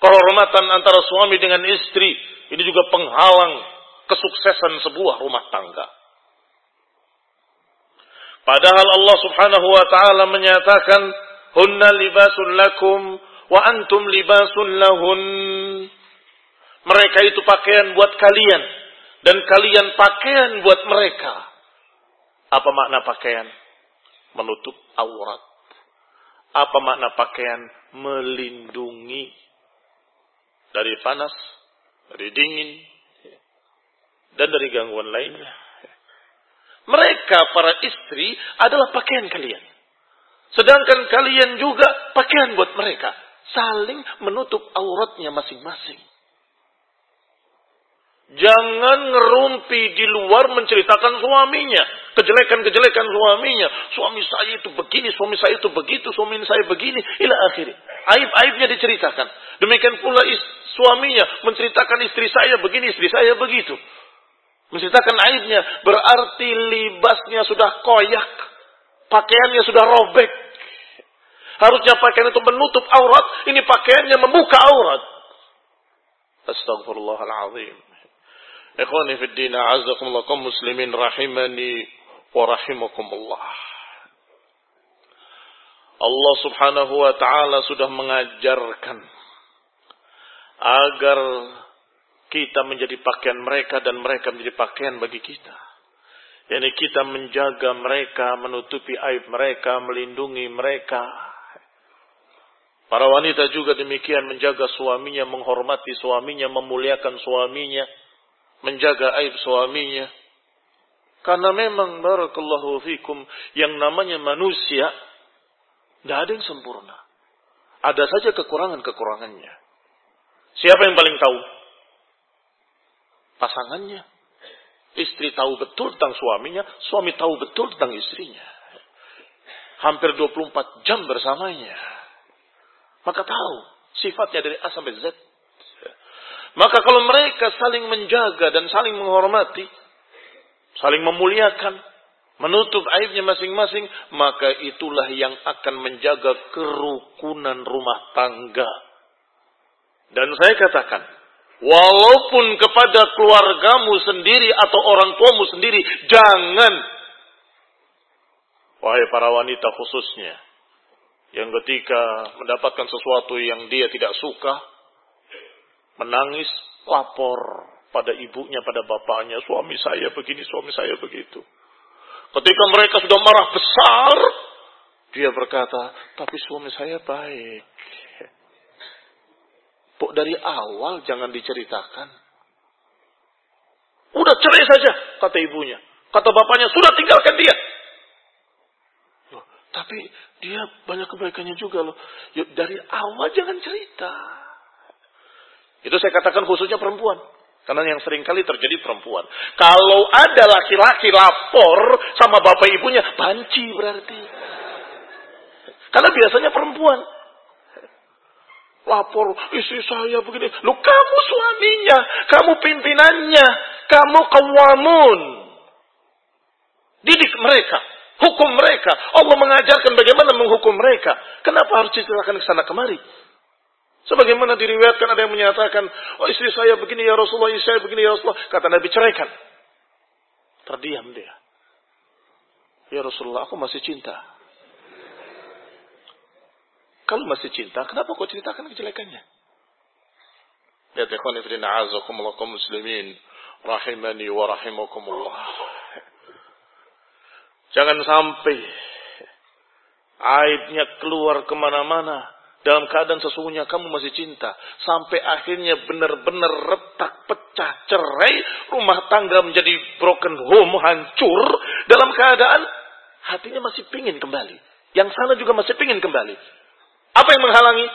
kehormatan antara suami dengan istri. Ini juga penghalang kesuksesan sebuah rumah tangga. Padahal Allah Subhanahu wa taala menyatakan hunna libasun lakum wa antum libasun lahun. Mereka itu pakaian buat kalian dan kalian pakaian buat mereka. Apa makna pakaian? Menutup aurat. Apa makna pakaian? Melindungi dari panas, dari dingin, dan dari gangguan lainnya. Mereka para istri adalah pakaian kalian. Sedangkan kalian juga pakaian buat mereka. Saling menutup auratnya masing-masing. Jangan ngerumpi di luar menceritakan suaminya. Kejelekan-kejelekan suaminya. Suami saya itu begini, suami saya itu begitu, suami saya begini. Ila akhirnya. Aib-aibnya diceritakan. Demikian pula suaminya menceritakan istri saya begini, istri saya begitu. Menceritakan aibnya. Berarti libasnya sudah koyak. Pakaiannya sudah robek. Harusnya pakaian itu menutup aurat. Ini pakaiannya membuka aurat. Astagfirullahaladzim. Ikhwani fi din a'azzakumullah kaum muslimin rahimani wa rahimakumullah. Allah Subhanahu wa taala sudah mengajarkan agar kita menjadi pakaian mereka dan mereka menjadi pakaian bagi kita. Yani kita menjaga mereka, menutupi aib mereka, melindungi mereka. Para wanita juga demikian menjaga suaminya, menghormati suaminya, memuliakan suaminya menjaga aib suaminya. Karena memang barakallahu fikum yang namanya manusia tidak ada yang sempurna. Ada saja kekurangan-kekurangannya. Siapa yang paling tahu? Pasangannya. Istri tahu betul tentang suaminya, suami tahu betul tentang istrinya. Hampir 24 jam bersamanya. Maka tahu sifatnya dari A sampai Z. Maka kalau mereka saling menjaga dan saling menghormati, saling memuliakan, menutup aibnya masing-masing, maka itulah yang akan menjaga kerukunan rumah tangga. Dan saya katakan, walaupun kepada keluargamu sendiri atau orang tuamu sendiri, jangan, wahai para wanita khususnya, yang ketika mendapatkan sesuatu yang dia tidak suka, menangis, lapor pada ibunya, pada bapaknya, suami saya begini, suami saya begitu. Ketika mereka sudah marah besar, dia berkata, tapi suami saya baik. Pok dari awal jangan diceritakan. Udah cerai saja, kata ibunya. Kata bapaknya, sudah tinggalkan dia. Tapi dia banyak kebaikannya juga loh. Yuk, dari awal jangan cerita. Itu saya katakan khususnya perempuan. Karena yang sering kali terjadi perempuan. Kalau ada laki-laki lapor sama bapak ibunya, banci berarti. Karena biasanya perempuan. Lapor, istri saya begini. Lu kamu suaminya, kamu pimpinannya, kamu kawamun. Didik mereka, hukum mereka. Allah mengajarkan bagaimana menghukum mereka. Kenapa harus diceritakan ke sana kemari? Sebagaimana diriwayatkan ada yang menyatakan, oh istri saya begini ya Rasulullah, istri saya begini ya Rasulullah. Kata Nabi ceraikan. Terdiam dia. Ya Rasulullah, aku masih cinta. Kalau masih cinta, kenapa kau ceritakan kejelekannya? Ya ikhwan fillah a'azakumullah kaum muslimin rahimani wa rahimakumullah. Jangan sampai aibnya keluar ke mana-mana dalam keadaan sesungguhnya kamu masih cinta. Sampai akhirnya benar-benar retak, pecah, cerai. Rumah tangga menjadi broken home, hancur. Dalam keadaan hatinya masih pingin kembali. Yang sana juga masih pingin kembali. Apa yang menghalangi?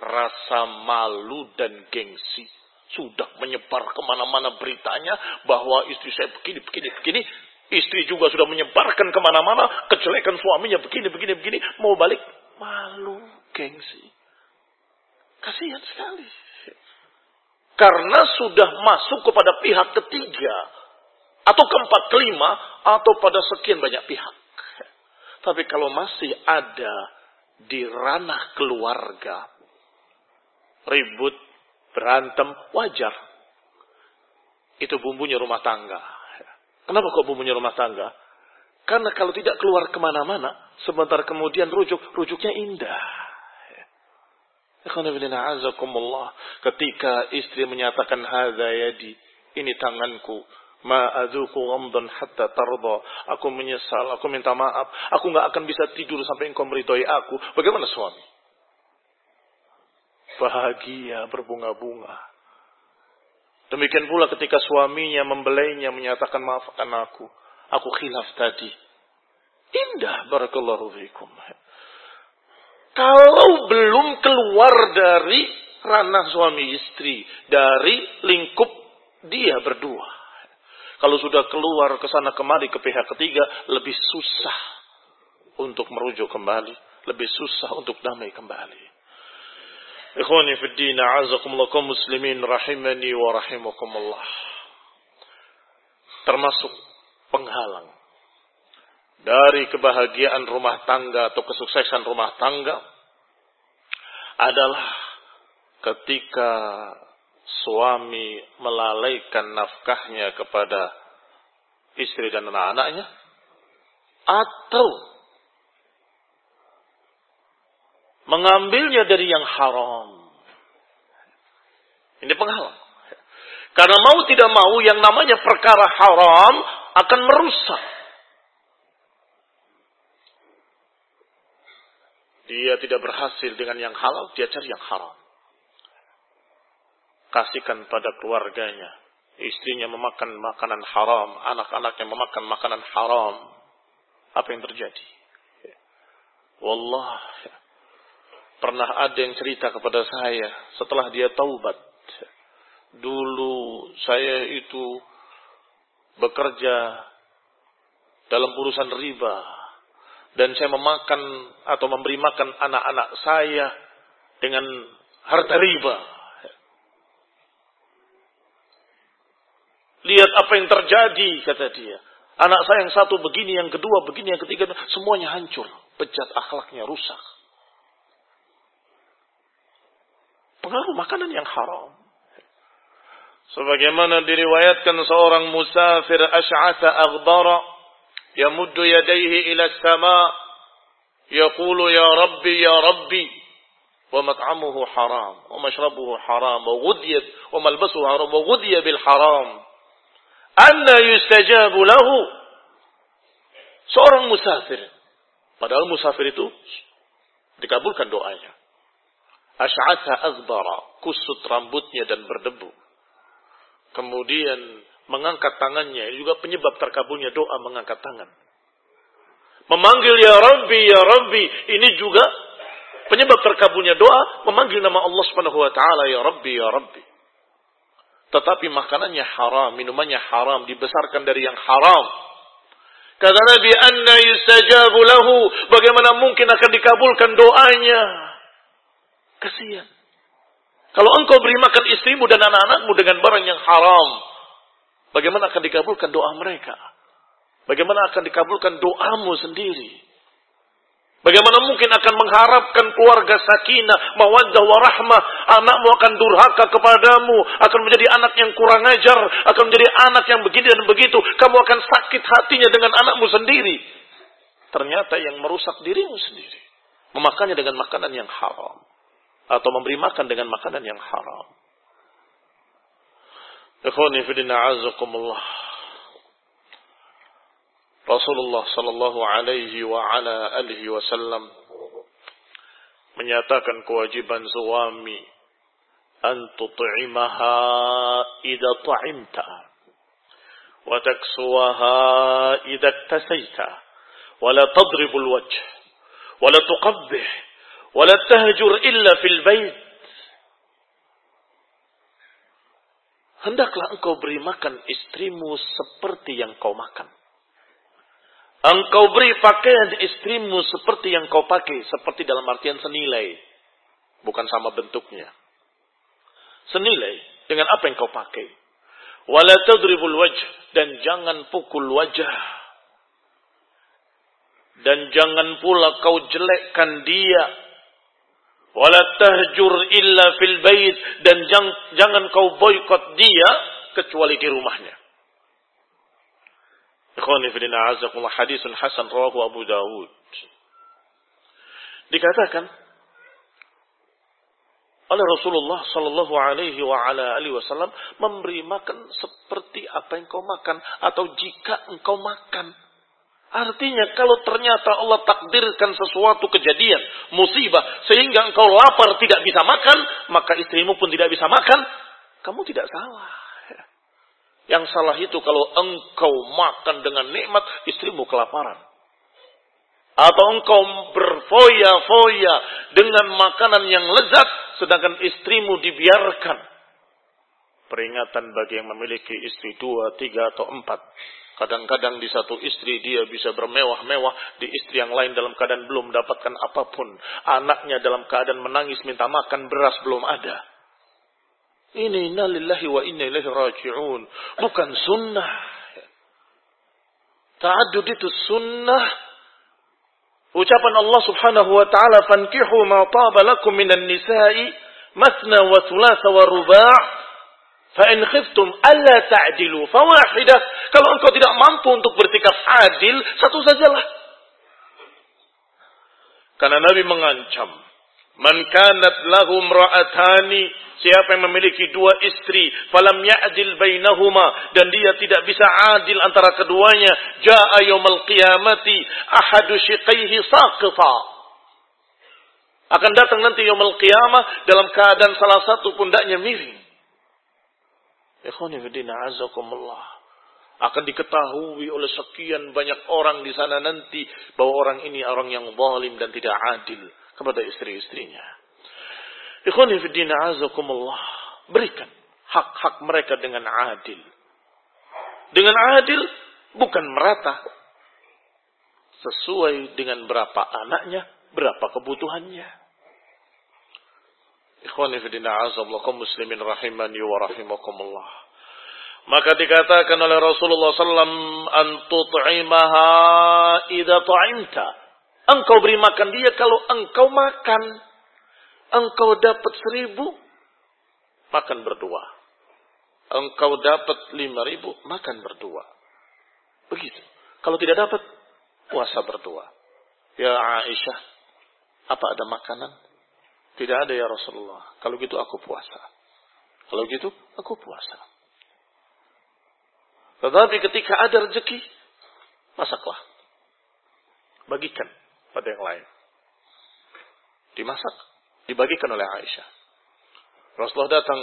Rasa malu dan gengsi. Sudah menyebar ke mana-mana beritanya bahwa istri saya begini, begini, begini. Istri juga sudah menyebarkan ke mana-mana kejelekan suaminya begini, begini, begini. Mau balik Malu, gengsi. Kasihan sekali. Karena sudah masuk kepada pihak ketiga. Atau keempat, kelima. Atau pada sekian banyak pihak. Tapi kalau masih ada di ranah keluarga. Ribut, berantem, wajar. Itu bumbunya rumah tangga. Kenapa kok bumbunya rumah tangga? Karena kalau tidak keluar ke mana-mana, sebentar kemudian rujuk, rujuknya indah. Ketika istri menyatakan hadza yadi, ini tanganku, ma adzuqu ghamdan hatta tarda. Aku menyesal, aku minta maaf. Aku nggak akan bisa tidur sampai engkau meridhoi aku. Bagaimana suami? Bahagia berbunga-bunga. Demikian pula ketika suaminya membelainya menyatakan maafkan aku. Aku khilaf tadi. Indah barakallahu fikum. Kalau belum keluar dari ranah suami istri, dari lingkup dia berdua. Kalau sudah keluar ke sana kemari ke pihak ketiga, lebih susah untuk merujuk kembali, lebih susah untuk damai kembali. Ikhwani fi din, muslimin rahimani wa rahimakumullah. Termasuk penghalang dari kebahagiaan rumah tangga atau kesuksesan rumah tangga adalah ketika suami melalaikan nafkahnya kepada istri dan anak-anaknya atau mengambilnya dari yang haram. Ini penghalang. Karena mau tidak mau yang namanya perkara haram akan merusak Dia tidak berhasil dengan yang halal, dia cari yang haram. Kasihkan pada keluarganya. Istrinya memakan makanan haram, anak-anaknya memakan makanan haram. Apa yang terjadi? Wallah, pernah ada yang cerita kepada saya setelah dia taubat. Dulu saya itu bekerja dalam urusan riba dan saya memakan atau memberi makan anak-anak saya dengan harta riba. Lihat apa yang terjadi, kata dia. Anak saya yang satu begini, yang kedua begini, yang ketiga, semuanya hancur. Bejat akhlaknya rusak. Pengaruh makanan yang haram. Sebagaimana diriwayatkan seorang musafir asy'atha aghdara يمد يديه إلى السماء يقول يا ربي يا ربي ومطعمه حرام ومشربه حرام وغذي وملبسه حرام وغذي بالحرام أن يستجاب له seorang musafir padahal musafir itu dikabulkan doanya asy'atha azbara kusut rambutnya dan berdebu kemudian mengangkat tangannya juga penyebab terkabulnya doa mengangkat tangan. Memanggil ya Rabbi ya Rabbi ini juga penyebab terkabulnya doa memanggil nama Allah Subhanahu wa taala ya Rabbi ya Rabbi. Tetapi makanannya haram, minumannya haram, dibesarkan dari yang haram. Kata Nabi, "Anna yustajabu lahu?" Bagaimana mungkin akan dikabulkan doanya? Kasihan. Kalau engkau beri makan istrimu dan anak-anakmu dengan barang yang haram, Bagaimana akan dikabulkan doa mereka? Bagaimana akan dikabulkan doamu sendiri? Bagaimana mungkin akan mengharapkan keluarga sakinah, mawaddah warahmah, anakmu akan durhaka kepadamu, akan menjadi anak yang kurang ajar, akan menjadi anak yang begini dan begitu, kamu akan sakit hatinya dengan anakmu sendiri. Ternyata yang merusak dirimu sendiri. Memakannya dengan makanan yang haram. Atau memberi makan dengan makanan yang haram. Ikhwani fidina azakumullah. Rasulullah sallallahu alaihi wa ala alihi wasallam menyatakan kewajiban suami an tut'imaha idza ta'imta wa taksuwaha idza iktasaita wa la tadribul wajh wa la tuqabbih la tahjur illa fil bait hendaklah engkau beri makan istrimu seperti yang kau makan. Engkau beri pakaian istrimu seperti yang kau pakai, seperti dalam artian senilai, bukan sama bentuknya. Senilai. dengan apa yang kau pakai. Wala tadribul wajh dan jangan pukul wajah. Dan jangan pula kau jelekkan dia. Wala tahjur illa fil bait dan jangan, jangan kau boykot dia kecuali di rumahnya. Ikhwani fi azakumullah hadisun hasan rawahu Abu Dawud. Dikatakan oleh Rasulullah Sallallahu Alaihi wa ala alihi Wasallam memberi makan seperti apa yang kau makan atau jika engkau makan. Artinya kalau ternyata Allah takdirkan sesuatu kejadian, musibah, sehingga engkau lapar tidak bisa makan, maka istrimu pun tidak bisa makan, kamu tidak salah. Yang salah itu kalau engkau makan dengan nikmat, istrimu kelaparan atau engkau berfoya-foya dengan makanan yang lezat sedangkan istrimu dibiarkan. Peringatan bagi yang memiliki istri dua, tiga atau empat. Kadang-kadang di satu istri dia bisa bermewah-mewah, di istri yang lain dalam keadaan belum mendapatkan apa pun. Anaknya dalam keadaan menangis minta makan, beras belum ada. Ini innalillahi wa inna ilaihi raji'un. Bukan sunnah. Ta'adud itu sunnah Ucapan Allah Subhanahu wa taala fankihu ma taba lakum minan nisa'i masna wa thulatha wa ruba' fa in khiftum alla ta'dilu fawahidah kalau engkau tidak mampu untuk bersikap adil satu sajalah karena Nabi mengancam man kanat lahum ra'atani Siapa yang memiliki dua istri, falam ya'dil bainahuma dan dia tidak bisa adil antara keduanya, jaa yaumil qiyamati ahadu shiqaihi saqita. Akan datang nanti yaumil qiyamah dalam keadaan salah satu pundaknya miring. Akan diketahui oleh sekian banyak orang di sana nanti bahwa orang ini orang yang zalim dan tidak adil kepada istri-istrinya. Ikhwani fi din azakumullah. Berikan hak-hak mereka dengan adil. Dengan adil bukan merata. Sesuai dengan berapa anaknya, berapa kebutuhannya. Ikhwani fi din azakumullah muslimin rahimani wa rahimakumullah. Maka dikatakan oleh Rasulullah SAW, Antut'imaha idha ta'imta. Engkau beri makan dia kalau engkau makan engkau dapat seribu, makan berdua. Engkau dapat lima ribu, makan berdua. Begitu. Kalau tidak dapat, puasa berdua. Ya Aisyah, apa ada makanan? Tidak ada ya Rasulullah. Kalau gitu aku puasa. Kalau gitu aku puasa. Tetapi ketika ada rezeki, masaklah. Bagikan pada yang lain. Dimasak dibagikan oleh Aisyah. Rasulullah datang,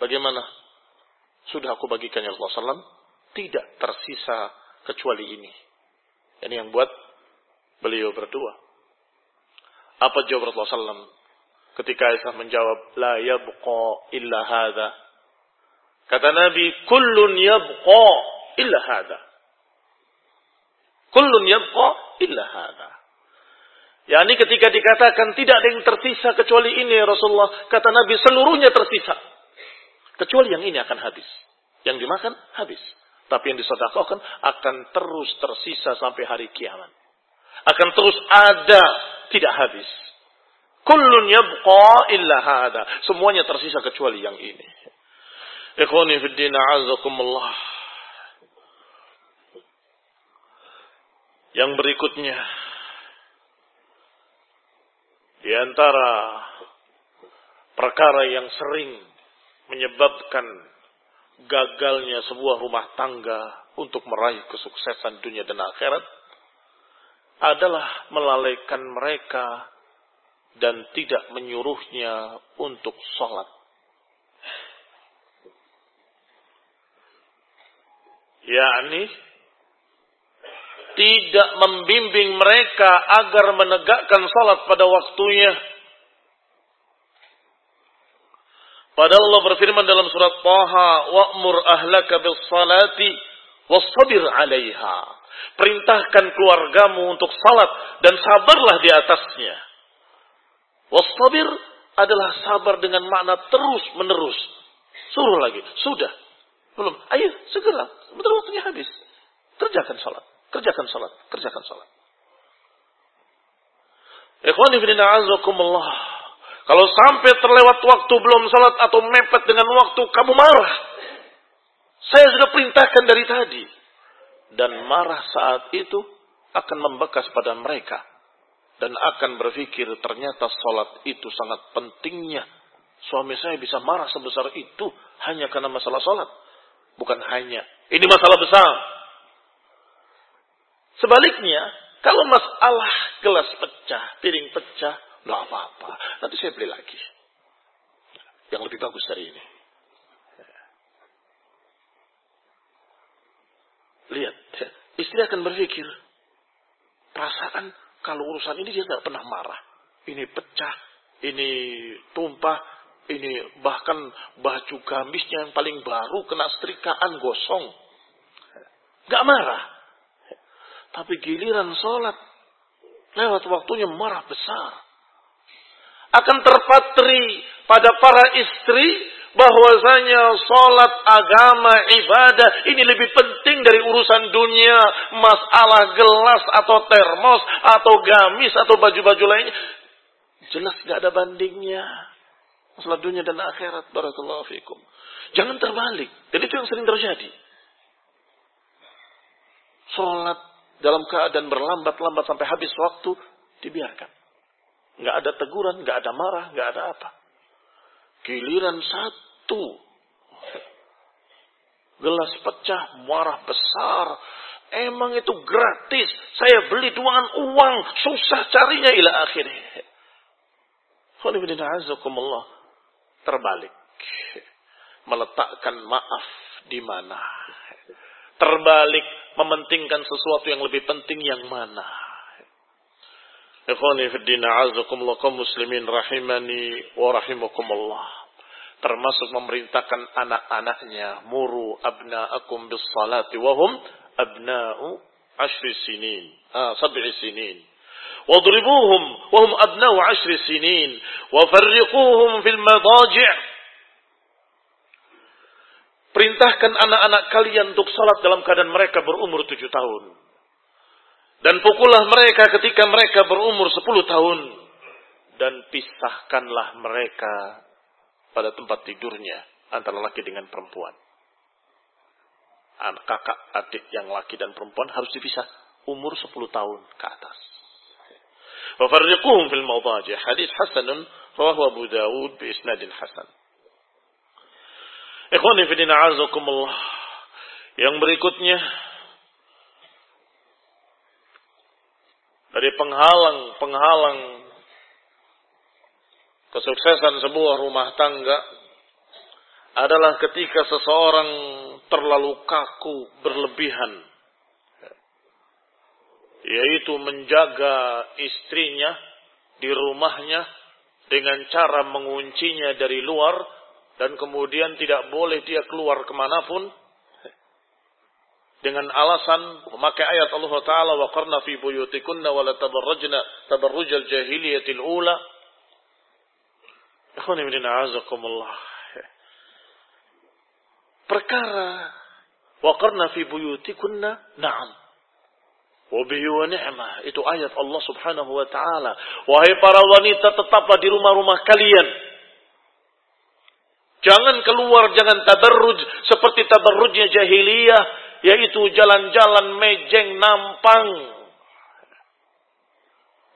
bagaimana? Sudah aku bagikan ya Rasulullah SAW, tidak tersisa kecuali ini. Ini yang buat beliau berdua. Apa jawab Rasulullah SAW? Ketika Aisyah menjawab, La yabqa illa hadha. Kata Nabi, Kullun yabqa illa hadha. Kullun yabqa illa hadha. Ya ini ketika dikatakan tidak ada yang tersisa kecuali ini Rasulullah. Kata Nabi seluruhnya tersisa. Kecuali yang ini akan habis. Yang dimakan habis. Tapi yang disedekahkan akan terus tersisa sampai hari kiamat. Akan terus ada, tidak habis. Kullun yabqa illa hada. Semuanya tersisa kecuali yang ini. Ikhwani fi din. Yang berikutnya di antara perkara yang sering menyebabkan gagalnya sebuah rumah tangga untuk meraih kesuksesan dunia dan akhirat adalah melalaikan mereka dan tidak menyuruhnya untuk sholat. yakni tidak membimbing mereka agar menegakkan salat pada waktunya. Padahal Allah berfirman dalam surat Taha, "Wa'mur ahlaka bis salati wastabir 'alaiha." Perintahkan keluargamu untuk salat dan sabarlah di atasnya. Wastabir adalah sabar dengan makna terus menerus, Suruh lagi. Sudah. Belum. Ayo, segera. Betul waktunya habis. Kerjakan sholat. Kerjakan sholat. Kerjakan sholat. Ikhwani azakumullah. Kalau sampai terlewat waktu belum sholat atau mepet dengan waktu, kamu marah. Saya sudah perintahkan dari tadi. Dan marah saat itu akan membekas pada mereka. Dan akan berpikir ternyata sholat itu sangat pentingnya. Suami saya bisa marah sebesar itu hanya karena masalah sholat. Bukan hanya. Ini masalah besar. Sebaliknya, kalau masalah gelas pecah, piring pecah, nggak apa-apa. Nanti saya beli lagi. Yang lebih bagus dari ini. Lihat, istri akan berpikir, perasaan kalau urusan ini dia nggak pernah marah. Ini pecah, ini tumpah, ini bahkan baju gamisnya yang paling baru kena setrikaan gosong. Gak marah. Tapi giliran sholat, lewat waktunya marah besar. Akan terpatri pada para istri bahwasanya sholat agama ibadah ini lebih penting dari urusan dunia. Masalah gelas atau termos atau gamis atau baju-baju lainnya jelas gak ada bandingnya. Masalah dunia dan akhirat barakallahu fikum. Jangan terbalik. Dan itu yang sering terjadi. Sholat dalam keadaan berlambat-lambat sampai habis waktu dibiarkan. Nggak ada teguran nggak ada marah nggak ada apa Giliran satu. Gelas pecah, marah besar. Emang itu gratis. Saya beli dengan uang. Susah carinya ila akhirnya. Terbalik. Meletakkan maaf di mana. Terbalik mementingkan sesuatu yang lebih penting yang mana. Ikhwani fi din a'azakumullah kaum muslimin rahimani wa rahimakumullah. Termasuk memerintahkan anak-anaknya muru abna'akum bis salati wa hum abna'u ashri sinin. Ah, sab'i sinin. Wadribuhum wa hum abna'u ashri sinin. Wa farriquhum fil madaji' Perintahkan anak-anak kalian untuk salat dalam keadaan mereka berumur tujuh tahun. Dan pukullah mereka ketika mereka berumur 10 tahun. Dan pisahkanlah mereka pada tempat tidurnya antara laki dengan perempuan. Anak kakak, adik yang laki dan perempuan harus dipisah umur 10 tahun ke atas. Wafarriquhum fil mawdaji. Hadis hasanun rawahu Abu Dawud bi isnadin hasan. Ikhwani fi din Yang berikutnya dari penghalang-penghalang kesuksesan sebuah rumah tangga adalah ketika seseorang terlalu kaku berlebihan yaitu menjaga istrinya di rumahnya dengan cara menguncinya dari luar dan kemudian tidak boleh dia keluar ke mana pun dengan alasan memakai ayat Allah Ta'ala wa qarna fi buyutikunna wa la tabarrajna tabarrujal jahiliyatil ula. Ikhwan ibn a'azakumullah. Perkara wa qarna fi buyutikunna na'am. Wa bihi wa ni'mah. Itu ayat Allah Subhanahu wa taala. Wahai para wanita tetaplah di rumah-rumah kalian. Jangan keluar, jangan tabarruj seperti tabarrujnya jahiliyah yaitu jalan-jalan mejeng nampang.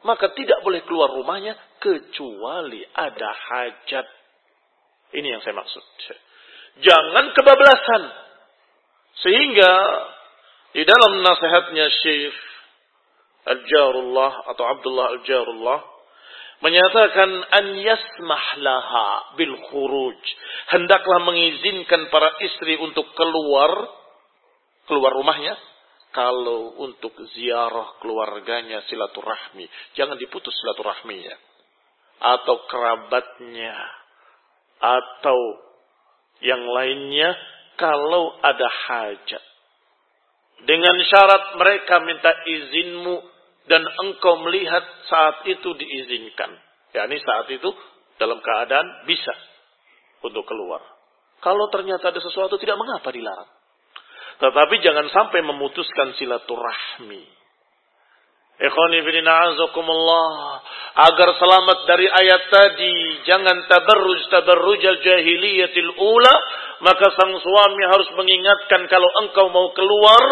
Maka tidak boleh keluar rumahnya kecuali ada hajat. Ini yang saya maksud. Jangan kebablasan. Sehingga di dalam nasihatnya Syekh Al-Jarullah atau Abdullah Al-Jarullah menyatakan an yasmah laha bil khuruj. Hendaklah mengizinkan para istri untuk keluar keluar rumahnya. Kalau untuk ziarah keluarganya silaturahmi, jangan diputus silaturahminya. Atau kerabatnya. Atau yang lainnya kalau ada hajat. Dengan syarat mereka minta izinmu dan engkau melihat saat itu diizinkan. Ya, ini saat itu dalam keadaan bisa untuk keluar. Kalau ternyata ada sesuatu tidak mengapa dilarang. Tetapi jangan sampai memutuskan silaturahmi. Ikhwani Agar selamat dari ayat tadi. Jangan tabarruj tabarrujal jahiliyatil ula. Maka sang suami harus mengingatkan kalau engkau mau keluar.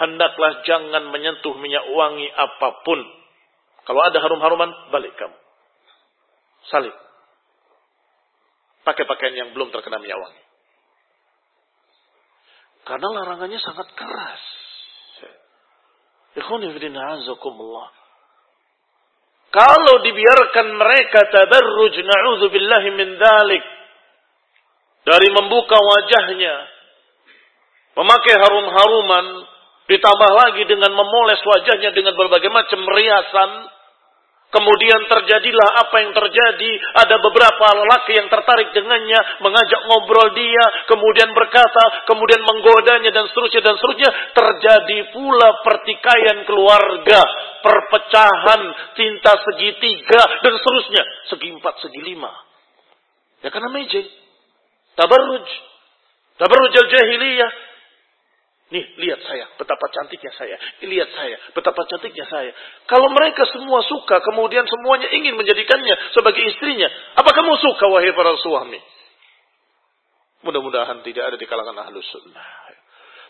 Hendaklah jangan menyentuh minyak wangi apa pun. Kalau ada harum-haruman, balik kamu. Salib. Pakai pakaian yang belum terkena minyak wangi. Karena larangannya sangat keras. Kalau dibiarkan mereka tabarruj na'udzubillahi min dalik dari membuka wajahnya memakai harum-haruman ditambah lagi dengan memoles wajahnya dengan berbagai macam riasan Kemudian terjadilah apa yang terjadi. Ada beberapa lelaki yang tertarik dengannya, mengajak ngobrol dia, kemudian berkata, kemudian menggodanya dan seterusnya dan seterusnya. Terjadi pula pertikaian keluarga, perpecahan, cinta segitiga dan seterusnya. Segi empat, segi lima. Ya karena meje. Tabarruj. Tabarruj al-jahiliyah. Nih, lihat saya, betapa cantiknya saya. Lihat saya, betapa cantiknya saya. Kalau mereka semua suka, kemudian semuanya ingin menjadikannya sebagai istrinya. Apa kamu suka, wahai para suami? Mudah-mudahan tidak ada di kalangan ahlu sunnah.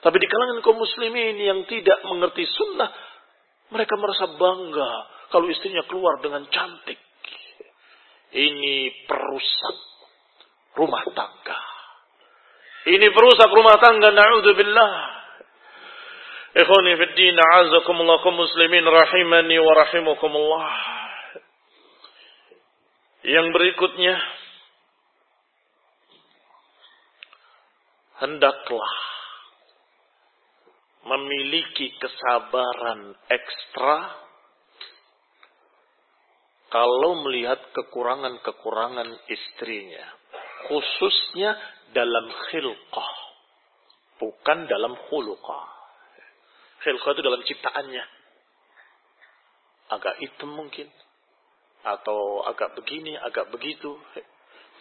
Tapi di kalangan kaum muslimin yang tidak mengerti sunnah, mereka merasa bangga kalau istrinya keluar dengan cantik. Ini perusak rumah tangga. Ini perusak rumah tangga, na'udzubillah. Ikhwani fi din, a'azakumullah kaum muslimin rahimani wa rahimakumullah. Yang berikutnya hendaklah memiliki kesabaran ekstra kalau melihat kekurangan-kekurangan istrinya, khususnya dalam khilqah, bukan dalam khuluqah. Khilqah itu dalam ciptaannya. Agak hitam mungkin. Atau agak begini, agak begitu.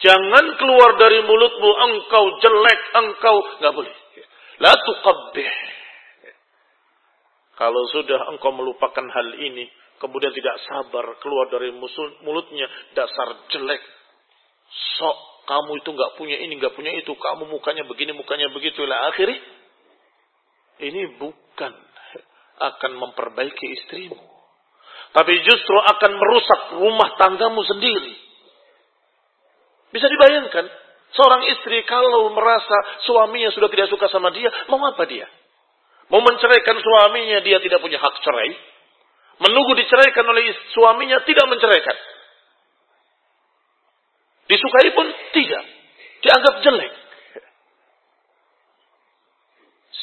Jangan keluar dari mulutmu, engkau jelek, engkau. Nggak boleh. La tuqabbih. Kalau sudah engkau melupakan hal ini, kemudian tidak sabar keluar dari mulutnya, dasar jelek. Sok kamu itu nggak punya ini, nggak punya itu, kamu mukanya begini, mukanya begitu. Lah akhirnya, ini bukan akan memperbaiki istrimu. Tapi justru akan merusak rumah tanggamu sendiri. Bisa dibayangkan, seorang istri kalau merasa suaminya sudah tidak suka sama dia, mau apa dia? Mau menceraikan suaminya, dia tidak punya hak cerai. Menunggu diceraikan oleh suaminya, tidak menceraikan. Disukai pun tidak. Dianggap jelek.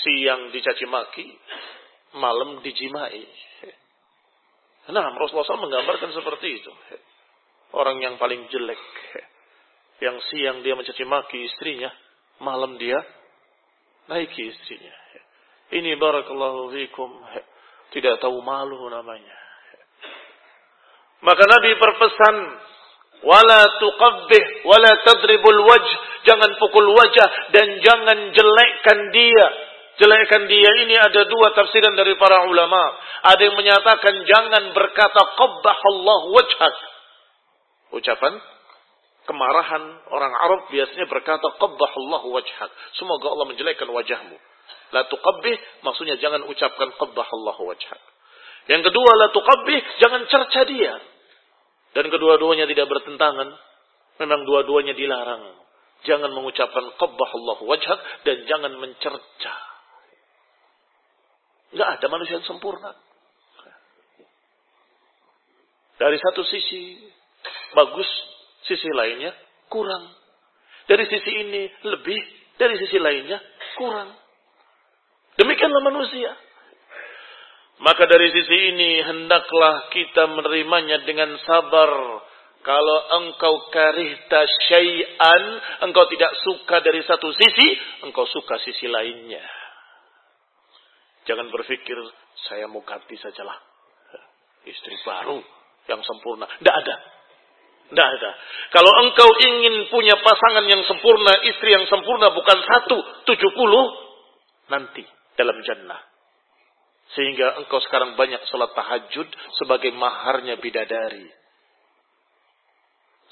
Siang dicaci maki, malam dijimai. Nah, Rasulullah SAW menggambarkan seperti itu. Orang yang paling jelek. Yang siang dia mencaci maki istrinya. Malam dia naiki istrinya. Ini barakallahu fikum. Tidak tahu malu namanya. Maka Nabi berpesan. Wala tuqabbih. Wala tadribul wajh. Jangan pukul wajah. Dan jangan jelekkan dia Jelekan dia ini ada dua tafsiran dari para ulama. Ada yang menyatakan jangan berkata Allah wajhak. Ucapan kemarahan orang Arab biasanya berkata Allah wajhak. Semoga Allah menjelekkan wajahmu. La tuqabbih maksudnya jangan ucapkan Allah wajhak. Yang kedua la tuqabbih jangan cerca dia. Dan kedua-duanya tidak bertentangan. Memang dua-duanya dilarang. Jangan mengucapkan Allah wajhak dan jangan mencerca. Nggak ada manusia yang sempurna. Dari satu sisi bagus, sisi lainnya kurang. Dari sisi ini lebih, dari sisi lainnya kurang. Demikianlah manusia. Maka dari sisi ini hendaklah kita menerimanya dengan sabar. Kalau engkau karihta syai'an, engkau tidak suka dari satu sisi, engkau suka sisi lainnya. Jangan berpikir saya mau ganti sajalah istri baru yang sempurna. Tidak ada. Tidak ada. Kalau engkau ingin punya pasangan yang sempurna, istri yang sempurna bukan satu, tujuh puluh, nanti dalam jannah. Sehingga engkau sekarang banyak sholat tahajud sebagai maharnya bidadari.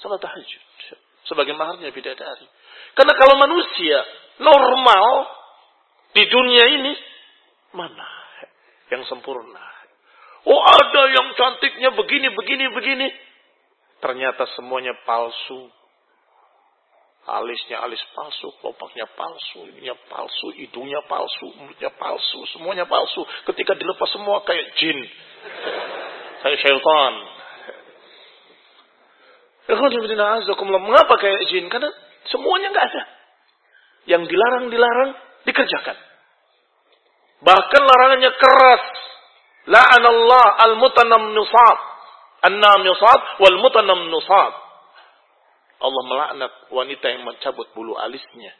Sholat tahajud sebagai maharnya bidadari. Karena kalau manusia normal di dunia ini, mana yang sempurna? Oh ada yang cantiknya begini, begini, begini. Ternyata semuanya palsu. Alisnya alis palsu, kelopaknya palsu, ininya palsu, hidungnya palsu, mulutnya palsu, semuanya palsu. Ketika dilepas semua kayak jin. Kayak syaitan. Mengapa kayak jin? Karena semuanya nggak ada. Yang dilarang-dilarang dikerjakan. Bahkan larangannya keras. La'anallah al-mutanam nusab an-namisat wal mutanam nusat. Allah melaknat wanita yang mencabut bulu alisnya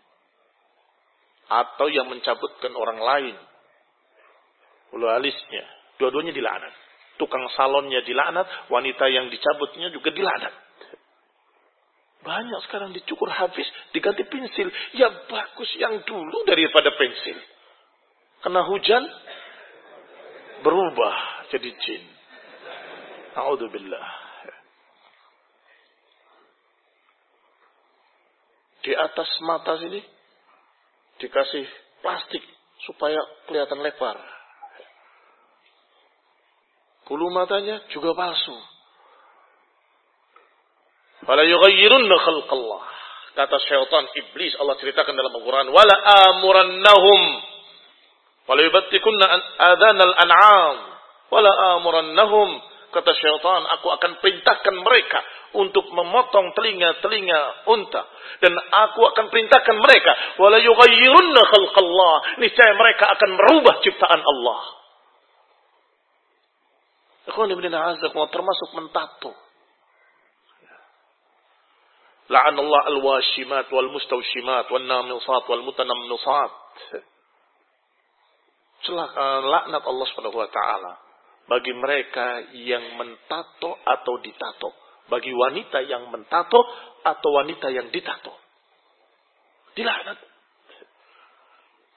atau yang mencabutkan orang lain bulu alisnya. Dua-duanya dilaknat. Tukang salonnya dilaknat, wanita yang dicabutnya juga dilaknat. Banyak sekarang dicukur habis, diganti pensil. Ya bagus yang dulu daripada pensil. Kena hujan, berubah jadi jin. A'udzubillah. Di atas mata sini dikasih plastik supaya kelihatan lebar. Bulu matanya juga palsu. Fala yughayyirunna khalqallah. Kata syaitan iblis Allah ceritakan dalam Al-Quran. Wala amurannahum. Wala yubattikunna adhanal an'am. Wala amurannahum Kata syaitan, aku akan perintahkan mereka untuk memotong telinga-telinga unta. Dan aku akan perintahkan mereka. Wala yughayyirunna khalqallah. Niscaya mereka akan merubah ciptaan Allah. Ikhwan ibn termasuk mentato. La'anallah al-washimat wal-mustawshimat wal-namisat wal-mutanamnusat. Celaka laknat Allah Subhanahu wa taala bagi mereka yang mentato atau ditato. Bagi wanita yang mentato atau wanita yang ditato. Dilaknat.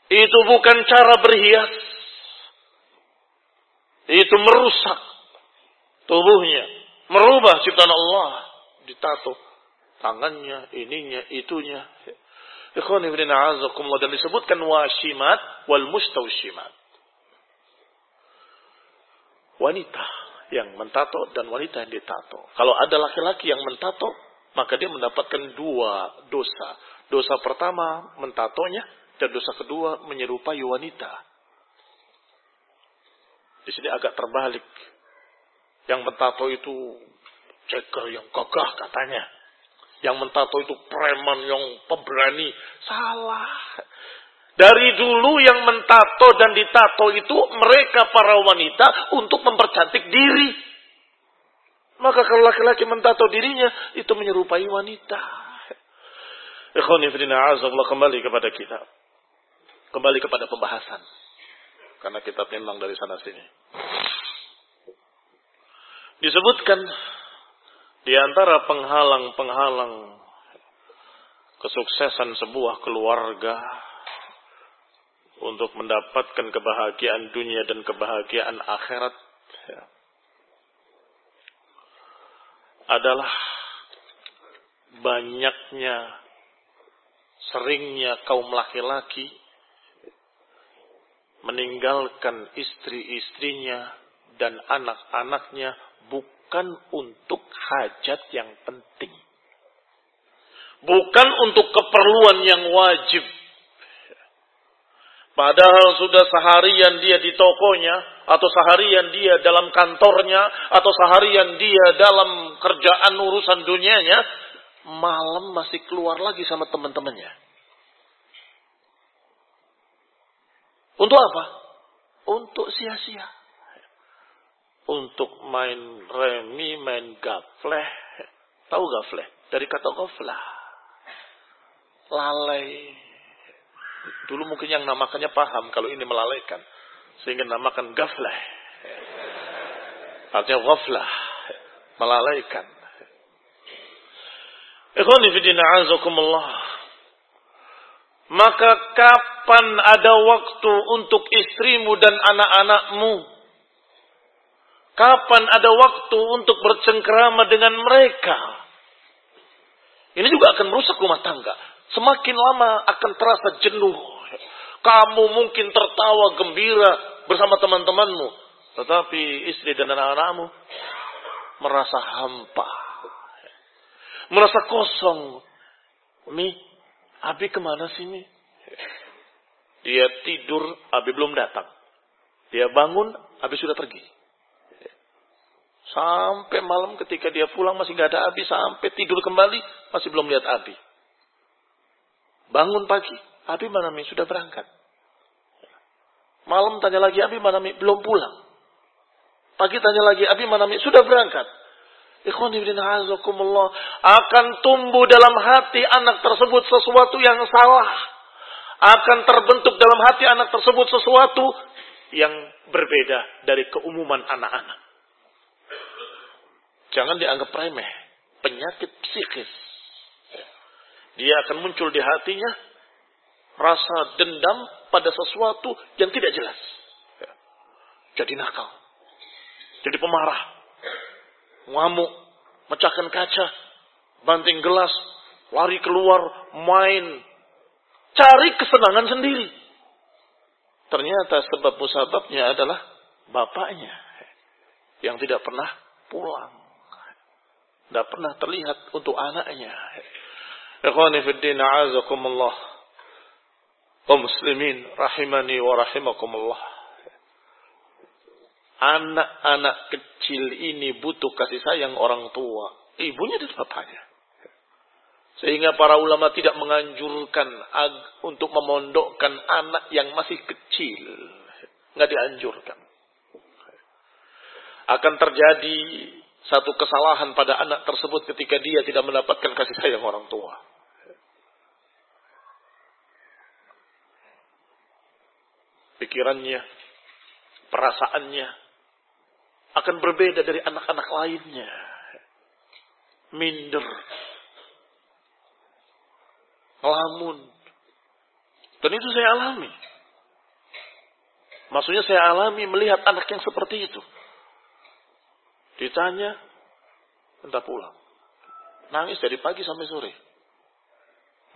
Itu bukan cara berhias. Itu merusak tubuhnya. Merubah ciptaan Allah. Ditato. Tangannya, ininya, itunya. Ikhwan ibn a'azakumullah. Dan disebutkan washimat wal mustawshimat wanita yang mentato dan wanita yang ditato. Kalau ada laki-laki yang mentato, maka dia mendapatkan dua dosa. Dosa pertama mentatonya dan dosa kedua menyerupai wanita. Di sini agak terbalik. Yang mentato itu ceker yang gagah katanya. Yang mentato itu preman yang pemberani. Salah. Dari dulu yang mentato dan ditato itu mereka para wanita untuk mempercantik diri. Maka kalau laki-laki mentato dirinya itu menyerupai wanita. Ikhwanifidina azabullah kembali kepada kita. Kembali kepada pembahasan. Karena kita memang dari sana sini. Disebutkan di antara penghalang-penghalang kesuksesan sebuah keluarga untuk mendapatkan kebahagiaan dunia dan kebahagiaan akhirat ya, adalah banyaknya seringnya kaum laki-laki meninggalkan istri-istrinya dan anak-anaknya bukan untuk hajat yang penting. Bukan untuk keperluan yang wajib Padahal sudah seharian dia di tokonya, atau seharian dia dalam kantornya, atau seharian dia dalam kerjaan urusan dunianya, malam masih keluar lagi sama teman-temannya. Untuk apa? Untuk sia-sia. Untuk main remi, main gafleh. Tahu gafleh? Dari kata gaflah. Lalai Dulu mungkin yang namakannya paham kalau ini melalaikan. Sehingga namakan gaflah. Artinya ghaflah. Melalaikan. Ikhwani fidina azakumullah. Maka kapan ada waktu untuk istrimu dan anak-anakmu? Kapan ada waktu untuk bercengkrama dengan mereka? Ini juga akan merusak rumah tangga. Semakin lama akan terasa jenuh. Kamu mungkin tertawa gembira bersama teman-temanmu. Tetapi istri dan anak-anakmu merasa hampa. Merasa kosong. Mi, Abi ke mana sih Mi? Dia tidur, Abi belum datang. Dia bangun, Abi sudah pergi. Sampai malam ketika dia pulang masih nggak ada Abi. Sampai tidur kembali masih belum lihat Abi. Bangun pagi, Abi mana Mi? Sudah berangkat. Malam tanya lagi Abi mana Mi? Belum pulang. Pagi tanya lagi Abi mana Mi? Sudah berangkat. Akan tumbuh dalam hati anak tersebut sesuatu yang salah. Akan terbentuk dalam hati anak tersebut sesuatu yang berbeda dari keumuman anak-anak. Jangan dianggap remeh. Penyakit psikis. Dia akan muncul di hatinya rasa dendam pada sesuatu yang tidak jelas. Jadi nakal. Jadi pemarah. Ngamuk. Mecahkan kaca. Banting gelas. Lari keluar. Main. Cari kesenangan sendiri. Ternyata sebab musababnya adalah bapaknya. Yang tidak pernah pulang. Tidak pernah terlihat untuk anaknya. Ikhwani fiddin a'azakumullah. Wa muslimin rahimani wa rahimakumullah. Anak-anak kecil ini butuh kasih sayang orang tua. Ibunya dan bapaknya. Sehingga para ulama tidak menganjurkan untuk memondokkan anak yang masih kecil. Nggak dianjurkan. Akan terjadi satu kesalahan pada anak tersebut ketika dia tidak mendapatkan kasih sayang orang tua. Pikirannya, perasaannya akan berbeda dari anak-anak lainnya. Minder, ngelamun. Dan itu saya alami. Maksudnya saya alami melihat anak yang seperti itu. Ditanya, entah pulang. Nangis dari pagi sampai sore.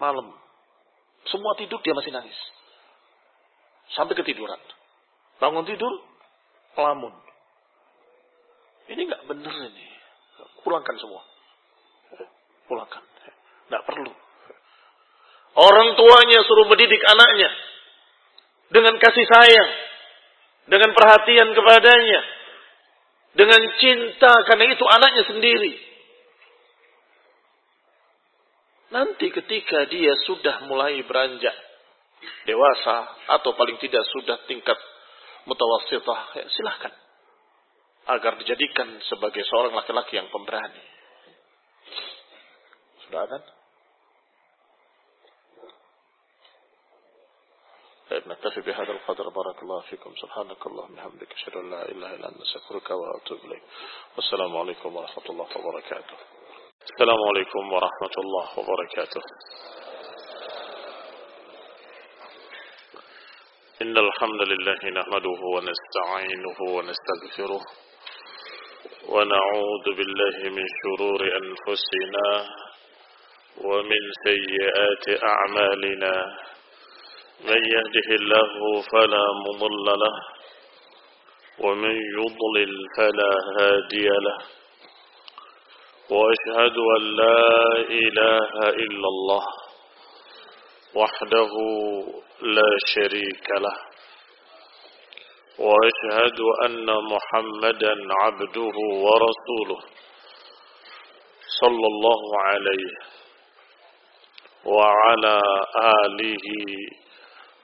Malam. Semua tidur dia masih nangis. Sampai ketiduran. Bangun tidur, melamun. Ini nggak benar ini. Pulangkan semua. Pulangkan. Nggak perlu. Orang tuanya suruh mendidik anaknya. Dengan kasih sayang. Dengan perhatian kepadanya dengan cinta karena itu anaknya sendiri. Nanti ketika dia sudah mulai beranjak dewasa atau paling tidak sudah tingkat mutawassitah, ya silahkan. Agar dijadikan sebagai seorang laki-laki yang pemberani. Sudah kan? نكتفي بهذا القدر. بارك الله فيكم. سبحانك اللهم وبحمدك أشهد أن لا إله إلا أنت أستغفرك وأتوب إليك. والسلام عليكم ورحمة الله وبركاته. السلام عليكم ورحمة الله وبركاته. إن الحمد لله نحمده ونستعينه ونستغفره ونعوذ بالله من شرور أنفسنا ومن سيئات أعمالنا. من يهده الله فلا مضل له ومن يضلل فلا هادي له. وأشهد أن لا إله إلا الله وحده لا شريك له. وأشهد أن محمدا عبده ورسوله صلى الله عليه وعلى آله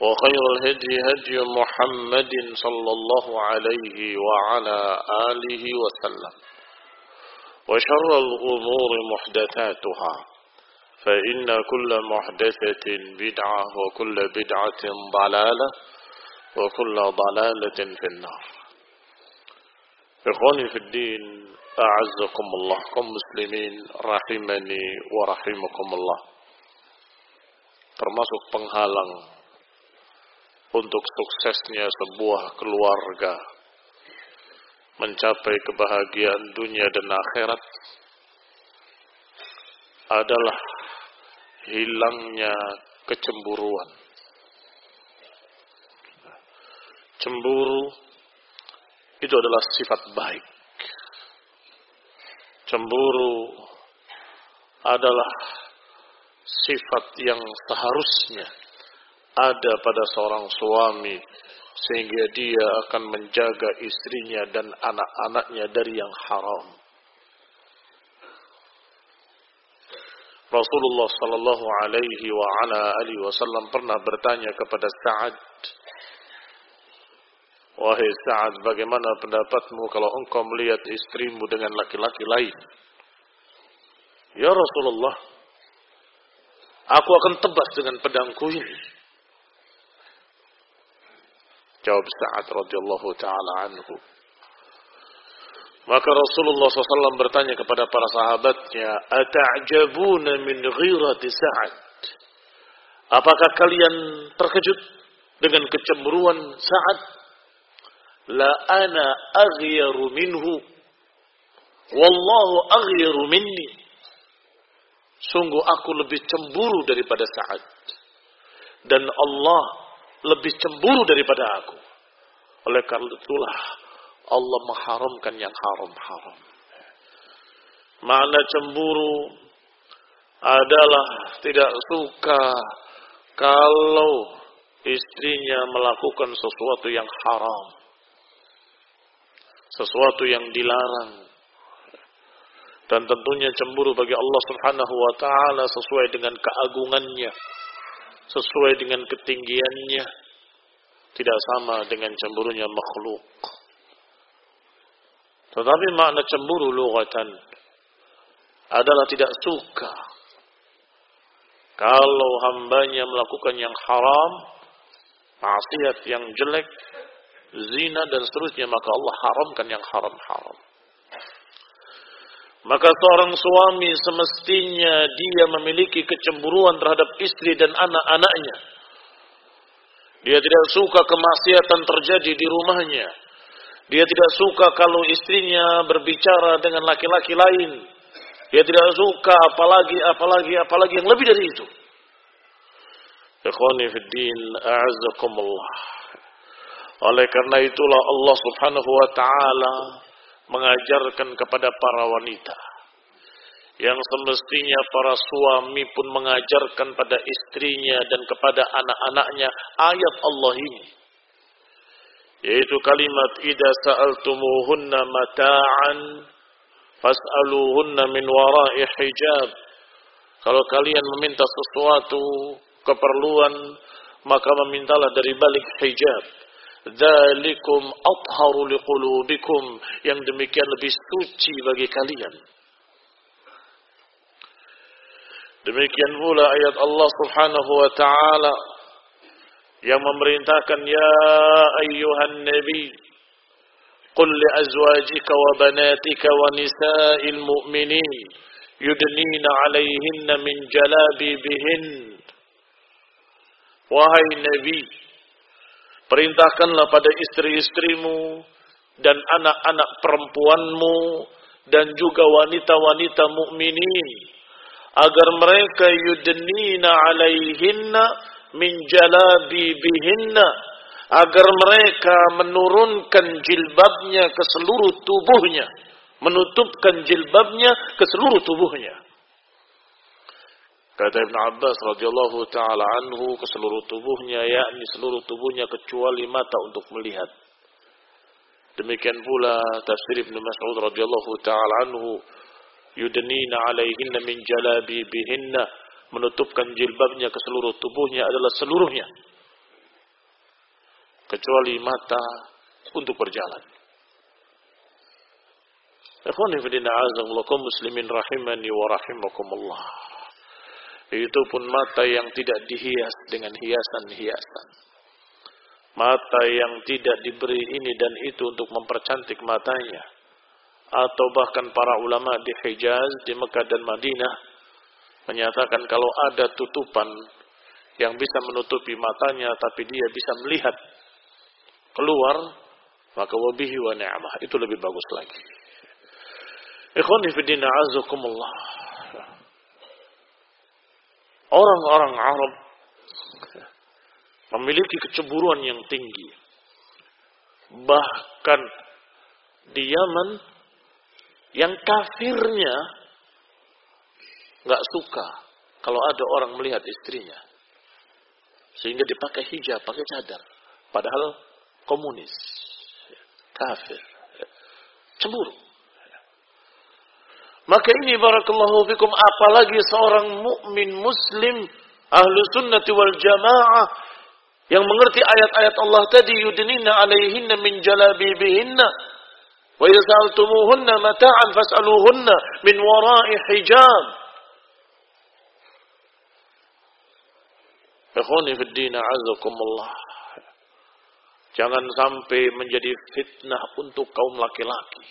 وخير الهدي هدي محمد صلى الله عليه وعلى آله وسلم. وشر الأمور محدثاتها فإن كل محدثة بدعة وكل بدعة ضلالة وكل ضلالة في النار. إخواني في الدين أعزكم الله. كم مسلمين rahimani wa rahimakumullah termasuk penghalang untuk suksesnya sebuah keluarga mencapai kebahagiaan dunia dan akhirat adalah hilangnya kecemburuan Cemburu itu adalah sifat baik. Cemburu adalah sifat yang seharusnya ada pada seorang suami sehingga dia akan menjaga istrinya dan anak-anaknya dari yang haram. Rasulullah sallallahu alaihi wa ala alihi wasallam pernah bertanya kepada Sa'ad Wahai Sa'ad, bagaimana pendapatmu kalau engkau melihat istrimu dengan laki-laki lain? Ya Rasulullah, aku akan tebas dengan pedangku ini. Jawab Sa'ad radhiyallahu taala anhu. Maka Rasulullah SAW bertanya kepada para sahabatnya, Ata'jabuna min ghirati Sa'ad? Apakah kalian terkejut dengan kecemburuan Sa'ad? la ana aghyaru minhu wallahu aghyaru minni sungguh aku lebih cemburu daripada Sa'ad dan Allah lebih cemburu daripada aku. Oleh karena itulah Allah mengharamkan yang haram-haram. Makna cemburu adalah tidak suka kalau istrinya melakukan sesuatu yang haram. Sesuatu yang dilarang. Dan tentunya cemburu bagi Allah Subhanahu wa taala sesuai dengan keagungannya sesuai dengan ketinggiannya tidak sama dengan cemburunya makhluk tetapi makna cemburu lughatan adalah tidak suka kalau hambanya melakukan yang haram maksiat yang jelek zina dan seterusnya maka Allah haramkan yang haram-haram. Maka seorang suami semestinya dia memiliki kecemburuan terhadap istri dan anak-anaknya. Dia tidak suka kemaksiatan terjadi di rumahnya. Dia tidak suka kalau istrinya berbicara dengan laki-laki lain. Dia tidak suka apalagi apalagi apalagi yang lebih dari itu. Oleh karena itulah Allah Subhanahu wa taala mengajarkan kepada para wanita. Yang semestinya para suami pun mengajarkan pada istrinya dan kepada anak-anaknya ayat Allah ini. Yaitu kalimat idza sa'altumuhunna mata'an fas'aluhunna min wara'i hijab. Kalau kalian meminta sesuatu keperluan maka memintalah dari balik hijab Dzalikum atharu liqulubikum yang demikian lebih suci bagi kalian. Demikian pula ayat Allah Subhanahu wa taala yang memerintahkan ya ayyuhan nabi qul li azwajika wa banatika wa nisa'il mu'minin yudnina 'alayhinna min jalabibihin wahai nabi perintahkanlah pada istri-istrimu dan anak-anak perempuanmu dan juga wanita-wanita mukminin agar mereka yudnina alaihinna min jalabibihinna agar mereka menurunkan jilbabnya ke seluruh tubuhnya menutupkan jilbabnya ke seluruh tubuhnya kata Ibn Abbas radhiyallahu taala anhu ke seluruh tubuhnya yakni seluruh tubuhnya kecuali mata untuk melihat demikian pula tafsir Ibn Mas'ud radhiyallahu taala anhu yudnina alaihinna min jalabibihinna menutupkan jilbabnya ke seluruh tubuhnya adalah seluruhnya kecuali mata untuk berjalan. Ikhwani fidina azamullakum muslimin rahimani wa rahimakumullah. Itu pun mata yang tidak dihias dengan hiasan-hiasan. Mata yang tidak diberi ini dan itu untuk mempercantik matanya atau bahkan para ulama di Hijaz, di Mekah dan Madinah menyatakan kalau ada tutupan yang bisa menutupi matanya tapi dia bisa melihat keluar maka wabihi wa ni'mah itu lebih bagus lagi. Ikhwani fi. Orang-orang Arab memiliki kecemburuan yang tinggi. Bahkan di Yaman yang kafirnya nggak suka kalau ada orang melihat istrinya. Sehingga dipakai hijab, pakai cadar. Padahal komunis. Kafir. Cemburu. Maka ini barakallahu fikum apalagi seorang mukmin muslim ahlu sunnati wal jamaah yang mengerti ayat-ayat Allah tadi yudnina alaihinna min jalabibihinna Wa idza sa'altumuhunna mata'an fas'aluhunna min wara'i hijab. Ikhwani fid din azakumullah. Jangan sampai menjadi fitnah untuk kaum laki-laki.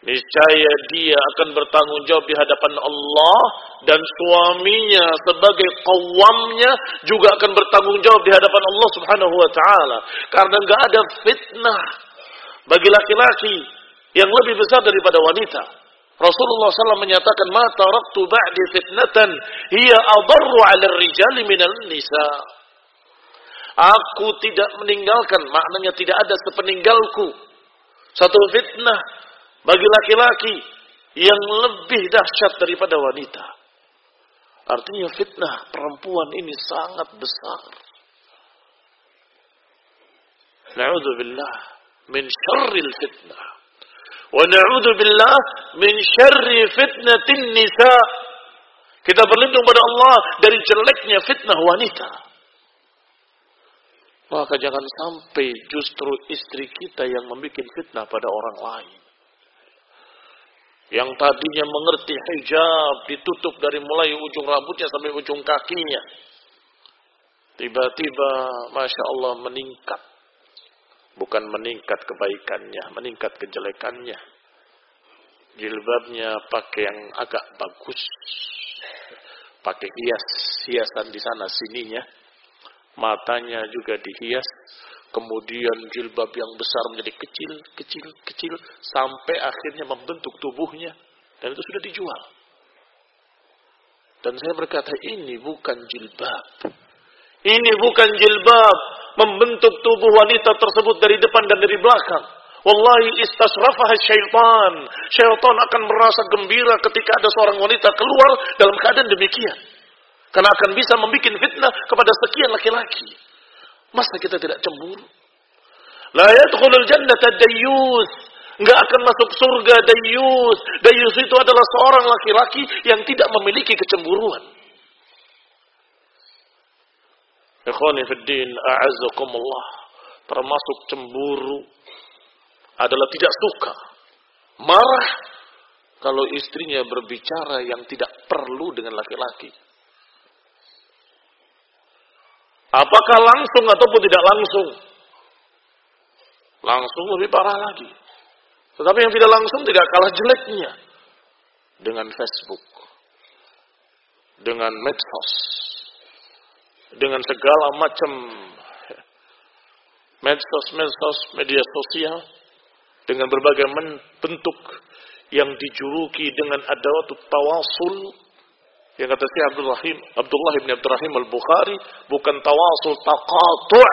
Niscaya dia akan bertanggung jawab di hadapan Allah dan suaminya sebagai kawamnya juga akan bertanggung jawab di hadapan Allah Subhanahu wa taala. Karena enggak ada fitnah bagi laki-laki yang lebih besar daripada wanita. Rasulullah SAW menyatakan, "Ma taraktu ba'di fitnatan hiya adarru 'ala rijali minal nisa." Aku tidak meninggalkan, maknanya tidak ada sepeninggalku satu fitnah bagi laki-laki yang lebih dahsyat daripada wanita. Artinya fitnah perempuan ini sangat besar. Na'udzubillah min syarril fitnah. Wa na'udzu billah min syarri fitnatin nisa. Kita berlindung pada Allah dari jeleknya fitnah wanita. Maka jangan sampai justru istri kita yang membuat fitnah pada orang lain. Yang tadinya mengerti hijab ditutup dari mulai ujung rambutnya sampai ujung kakinya. Tiba-tiba Masya Allah meningkat Bukan meningkat kebaikannya, meningkat kejelekannya. Jilbabnya pakai yang agak bagus. Pakai hias, hiasan di sana sininya. Matanya juga dihias. Kemudian jilbab yang besar menjadi kecil, kecil, kecil. Sampai akhirnya membentuk tubuhnya. Dan itu sudah dijual. Dan saya berkata, ini bukan jilbab. Ini bukan jilbab membentuk tubuh wanita tersebut dari depan dan dari belakang. Wallahi istasrafaha syaitan. Syaitan akan merasa gembira ketika ada seorang wanita keluar dalam keadaan demikian. Karena akan bisa membuat fitnah kepada sekian laki-laki. Masa kita tidak cemburu? La yadkhulul jannata dayyus. Enggak akan masuk surga dayyus. Dayyus itu adalah seorang laki-laki yang tidak memiliki kecemburuan. Ikhwani fiddin, a'azzakumullah. Termasuk cemburu adalah tidak suka. Marah kalau istrinya berbicara yang tidak perlu dengan laki-laki. Apakah langsung ataupun tidak langsung? Langsung lebih parah lagi. Tetapi yang tidak langsung tidak kalah jeleknya. Dengan Facebook. Dengan medsos. Dengan segala macam medsos-medsos media sosial. Dengan berbagai bentuk yang dijuluki dengan adawat tawasul yang kata si Abdul Rahim, Abdullah bin Abdul Rahim Al-Bukhari bukan tawasul taqatu'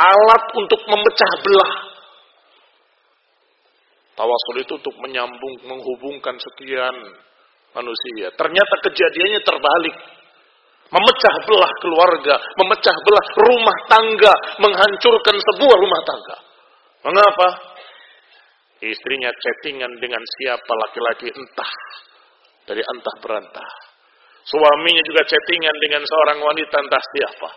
alat untuk memecah belah. Tawasul itu untuk menyambung, menghubungkan sekian manusia. Ternyata kejadiannya terbalik. Memecah belah keluarga, memecah belah rumah tangga, menghancurkan sebuah rumah tangga. Mengapa? Istrinya chattingan dengan siapa laki-laki entah. Dari entah berantah. Suaminya juga chattingan dengan seorang wanita entah siapa.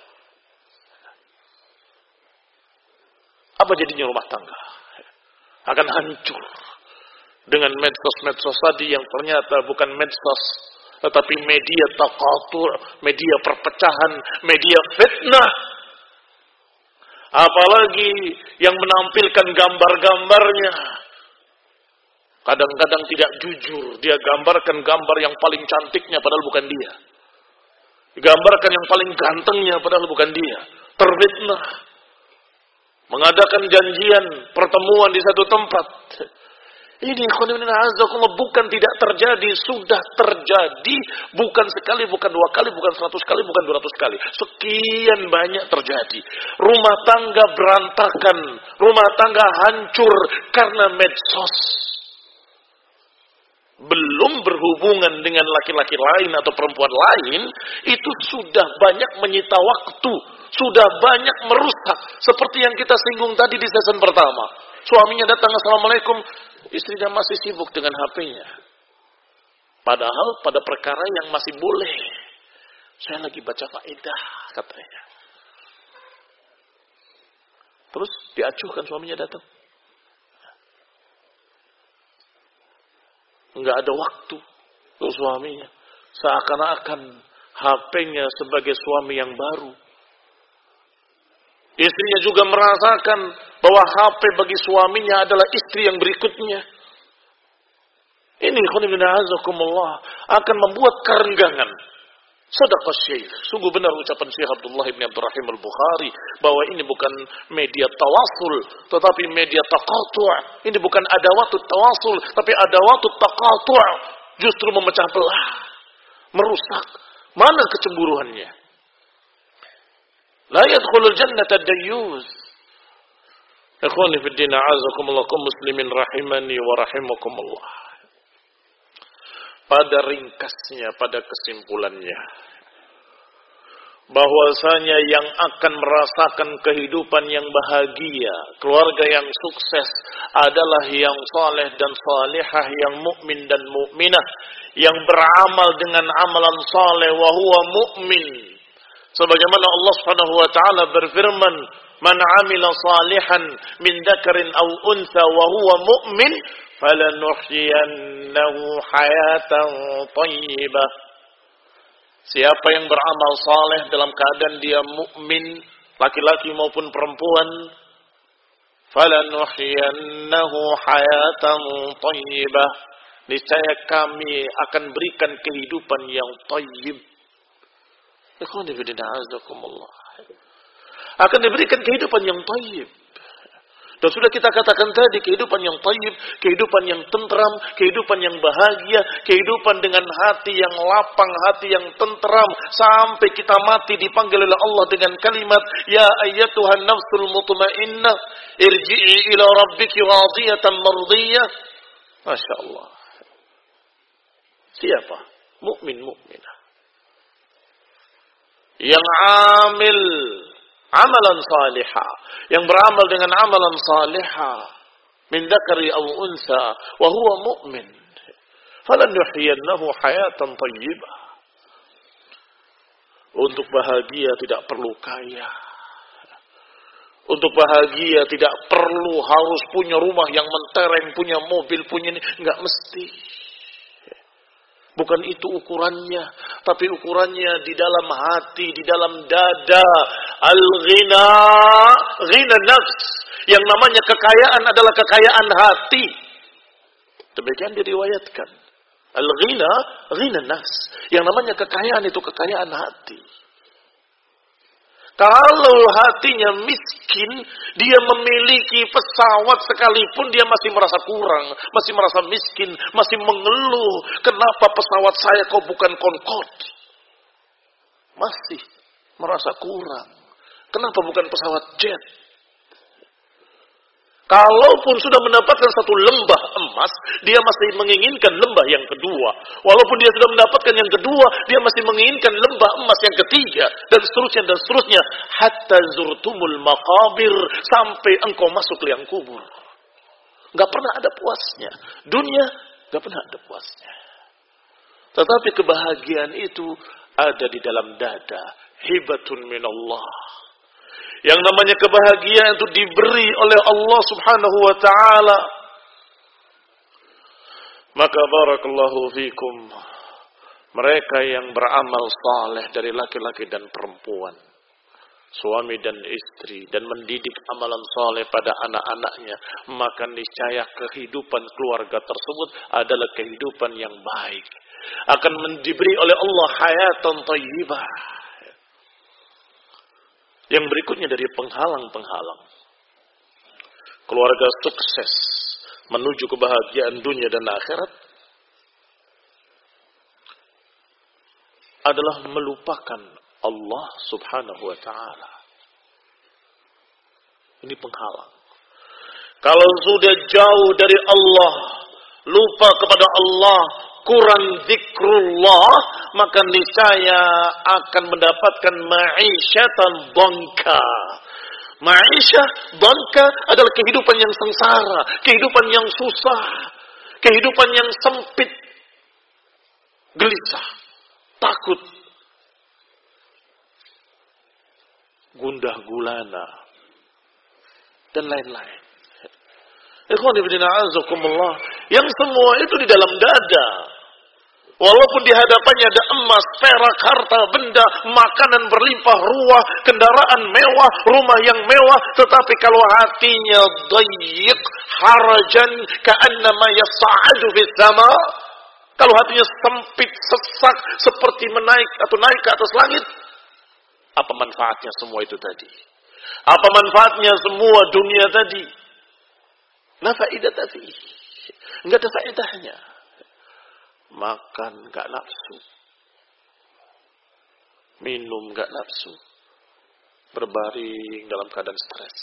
Apa jadinya rumah tangga? Akan hancur. Dengan medsos-medsos tadi yang ternyata bukan medsos. Tetapi media takatur, media perpecahan, media fitnah. Apalagi yang menampilkan gambar-gambarnya Kadang-kadang tidak jujur. Dia gambarkan gambar yang paling cantiknya padahal bukan dia. Gambarkan yang paling gantengnya padahal bukan dia. Terfitnah. Mengadakan janjian pertemuan di satu tempat. Ini bukan tidak terjadi, sudah terjadi bukan sekali, bukan dua kali, bukan seratus kali, bukan dua ratus kali. Sekian banyak terjadi. Rumah tangga berantakan, rumah tangga hancur karena medsos belum berhubungan dengan laki-laki lain atau perempuan lain, itu sudah banyak menyita waktu, sudah banyak merusak. Seperti yang kita singgung tadi di season pertama. Suaminya datang, Assalamualaikum, istrinya masih sibuk dengan HP-nya. Padahal pada perkara yang masih boleh. Saya lagi baca faedah, katanya. Terus diacuhkan suaminya datang. Nggak ada waktu untuk suaminya. Seakan-akan HP-nya sebagai suami yang baru. Istrinya juga merasakan bahwa HP bagi suaminya adalah istri yang berikutnya. Ini akan membuat kerenggangan Sadaqah Syekh. Sungguh benar ucapan Syekh Abdullah bin Abdurrahim Al-Bukhari bahwa ini bukan media tawasul, tetapi media taqatu'. Ini bukan adawatut tawasul, tapi adawatut taqatu'. Justru memecah belah, merusak. Mana kecemburuannya? La yadkhulul jannata dayyus. Ikhwani fi din a'azakumullah muslimin rahimani wa rahimakumullah pada ringkasnya, pada kesimpulannya. Bahwasanya yang akan merasakan kehidupan yang bahagia, keluarga yang sukses adalah yang saleh dan salihah, yang mukmin dan mukminah, yang beramal dengan amalan saleh wa huwa mukmin. Sebagaimana Allah Subhanahu wa taala berfirman, "Man 'amila salihan min dzakarin aw untha wa huwa mu'min falanuhyiyannahu hayatan thayyibah Siapa yang beramal saleh dalam keadaan dia mukmin, laki-laki maupun perempuan, falanuhyiyannahu hayatan thayyibah niscaya kami akan berikan kehidupan yang thayyib. Akan diberikan kehidupan yang thayyib. Dan sudah kita katakan tadi, kehidupan yang taib, kehidupan yang tentram, kehidupan yang bahagia, kehidupan dengan hati yang lapang, hati yang tentram, sampai kita mati dipanggil oleh Allah dengan kalimat, Ya ayyatuhan nafsul mutmainnah, irji'i ila rabbiki radiyatan mardiyah. Masya Allah. Siapa? Mukmin mukminah. Yang amil amalan salihah yang beramal dengan amalan salihah min dzakari aw unsa wa huwa mu'min falan yuhyiyannahu hayatan thayyibah untuk bahagia tidak perlu kaya untuk bahagia tidak perlu harus punya rumah yang mentereng, punya mobil, punya ini. Enggak mesti. Bukan itu ukurannya, tapi ukurannya di dalam hati, di dalam dada. Al-ghina, ghina nafs. Yang namanya kekayaan adalah kekayaan hati. Demikian diriwayatkan. Al-ghina, ghina nafs. Yang namanya kekayaan itu kekayaan hati. Kalau hatinya miskin, dia memiliki pesawat sekalipun dia masih merasa kurang, masih merasa miskin, masih mengeluh. Kenapa pesawat saya kok bukan Concorde? Masih merasa kurang. Kenapa bukan pesawat jet? Kalaupun sudah mendapatkan satu lembah emas, dia masih menginginkan lembah yang kedua. Walaupun dia sudah mendapatkan yang kedua, dia masih menginginkan lembah emas yang ketiga. Dan seterusnya dan seterusnya. Hatta zurtumul maqabir. Sampai engkau masuk liang kubur. Gak pernah ada puasnya. Dunia gak pernah ada puasnya. Tetapi kebahagiaan itu ada di dalam dada. Hibatun minallah yang namanya kebahagiaan itu diberi oleh Allah Subhanahu wa taala. Maka barakallahu fikum. Mereka yang beramal saleh dari laki-laki dan perempuan, suami dan istri. Dan mendidik amalan saleh pada anak-anaknya, maka niscaya kehidupan keluarga tersebut adalah kehidupan yang baik. Akan diberi oleh Allah hayatan thayyibah yang berikutnya dari penghalang-penghalang. Keluarga sukses menuju kebahagiaan dunia dan akhirat adalah melupakan Allah Subhanahu wa taala. Ini penghalang. Kalau sudah jauh dari Allah, lupa kepada Allah, kurang zikrullah, maka niscaya akan mendapatkan ma'isyatan donka. Ma'isyah donka adalah kehidupan yang sengsara, kehidupan yang susah, kehidupan yang sempit, gelisah, takut, gundah gulana, dan lain-lain. Ikhwan ibn Yang semua itu di dalam dada. Walaupun di hadapannya ada emas, perak, harta, benda, makanan berlimpah ruah, kendaraan mewah, rumah yang mewah, tetapi kalau hatinya dayyik, harajan, ka'annama yasa'adu sama, kalau hatinya sempit, sesak, seperti menaik atau naik ke atas langit, apa manfaatnya semua itu tadi? Apa manfaatnya semua dunia tadi? Nah faidah tadi. Enggak ada faedahnya. Makan enggak nafsu. Minum enggak nafsu. Berbaring dalam keadaan stres.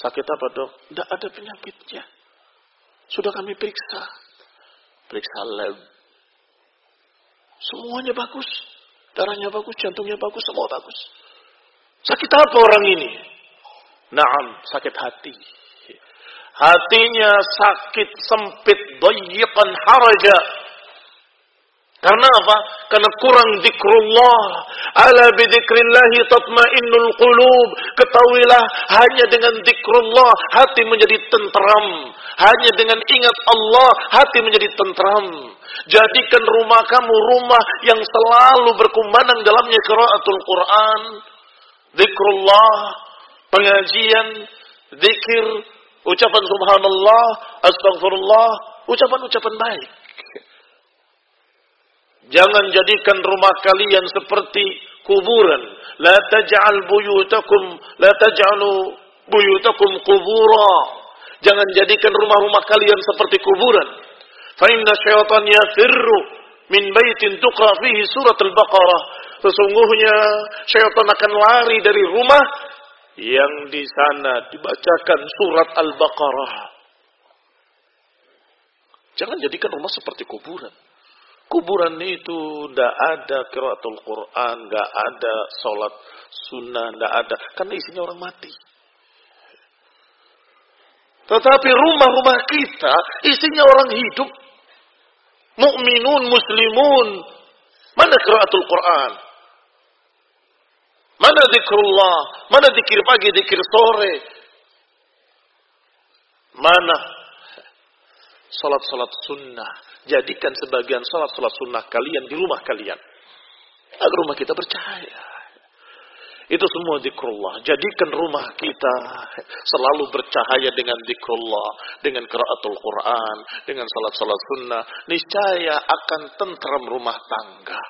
Sakit apa dok? Enggak ada penyakitnya. Sudah kami periksa. Periksa lab. Semuanya bagus. Darahnya bagus, jantungnya bagus, semua bagus. Sakit apa orang ini? Naam, sakit hati. Hatinya sakit, sempit, dayiqan haraja. Karena apa? Karena kurang zikrullah. Ala bidzikrillahi tatmainnul qulub. Ketahuilah hanya dengan zikrullah hati menjadi tentram. Hanya dengan ingat Allah hati menjadi tentram. Jadikan rumah kamu rumah yang selalu berkumandang dalamnya qiraatul Quran, zikrullah, pengajian, zikir, ucapan subhanallah, astagfirullah, ucapan-ucapan baik. Jangan jadikan rumah kalian seperti kuburan. La taj'al buyutakum, la taj'alu buyutakum kubura. Jangan jadikan rumah-rumah kalian seperti kuburan. Fa inna syaitan yafirru min baitin tuqra fihi surat al-Baqarah. Sesungguhnya syaitan akan lari dari rumah yang di sana dibacakan surat Al-Baqarah. Jangan jadikan rumah seperti kuburan. Kuburan itu tidak ada kiraatul Quran, tidak ada sholat sunnah, tidak ada. Karena isinya orang mati. Tetapi rumah-rumah kita isinya orang hidup. Mukminun, muslimun. Mana kiraatul Quran? Mana zikrullah? Mana zikir pagi, zikir sore? Mana? salat-salat sunnah. Jadikan sebagian salat-salat sunnah kalian di rumah kalian. Agar rumah kita bercahaya. Itu semua zikrullah. Jadikan rumah kita selalu bercahaya dengan zikrullah. Dengan keraatul Quran. Dengan salat-salat sunnah. Niscaya akan tentram rumah tangga.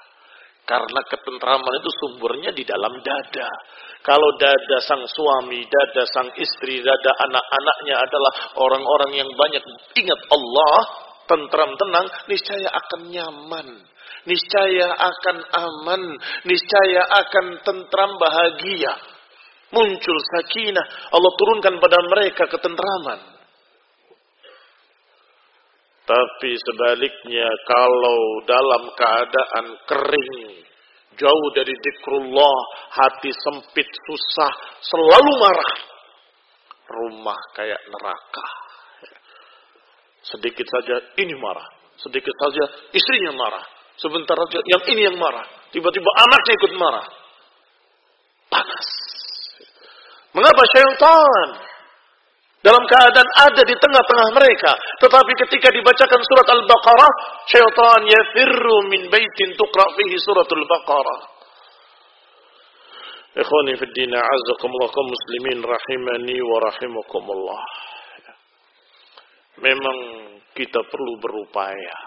Karena ketentraman itu sumbernya di dalam dada. Kalau dada sang suami, dada sang istri, dada anak-anaknya adalah orang-orang yang banyak ingat Allah, tentram tenang, niscaya akan nyaman niscaya akan aman, niscaya akan tentram bahagia. Muncul sakinah, Allah turunkan pada mereka ketentraman. Tapi sebaliknya kalau dalam keadaan kering, jauh dari zikrullah, hati sempit, susah, selalu marah. Rumah kayak neraka. Sedikit saja ini marah, sedikit saja istrinya marah. Sebentar saja yang ini yang marah. Tiba-tiba anaknya ikut marah. Panas. Mengapa syaitan dalam keadaan ada di tengah-tengah mereka. Tetapi ketika dibacakan surat Al-Baqarah, syaitan yafirru min baitin tuqra fihi suratul Baqarah. Ikhwani fi din a'azzakumullah kaum muslimin rahimani wa rahimakumullah. Memang kita perlu berupaya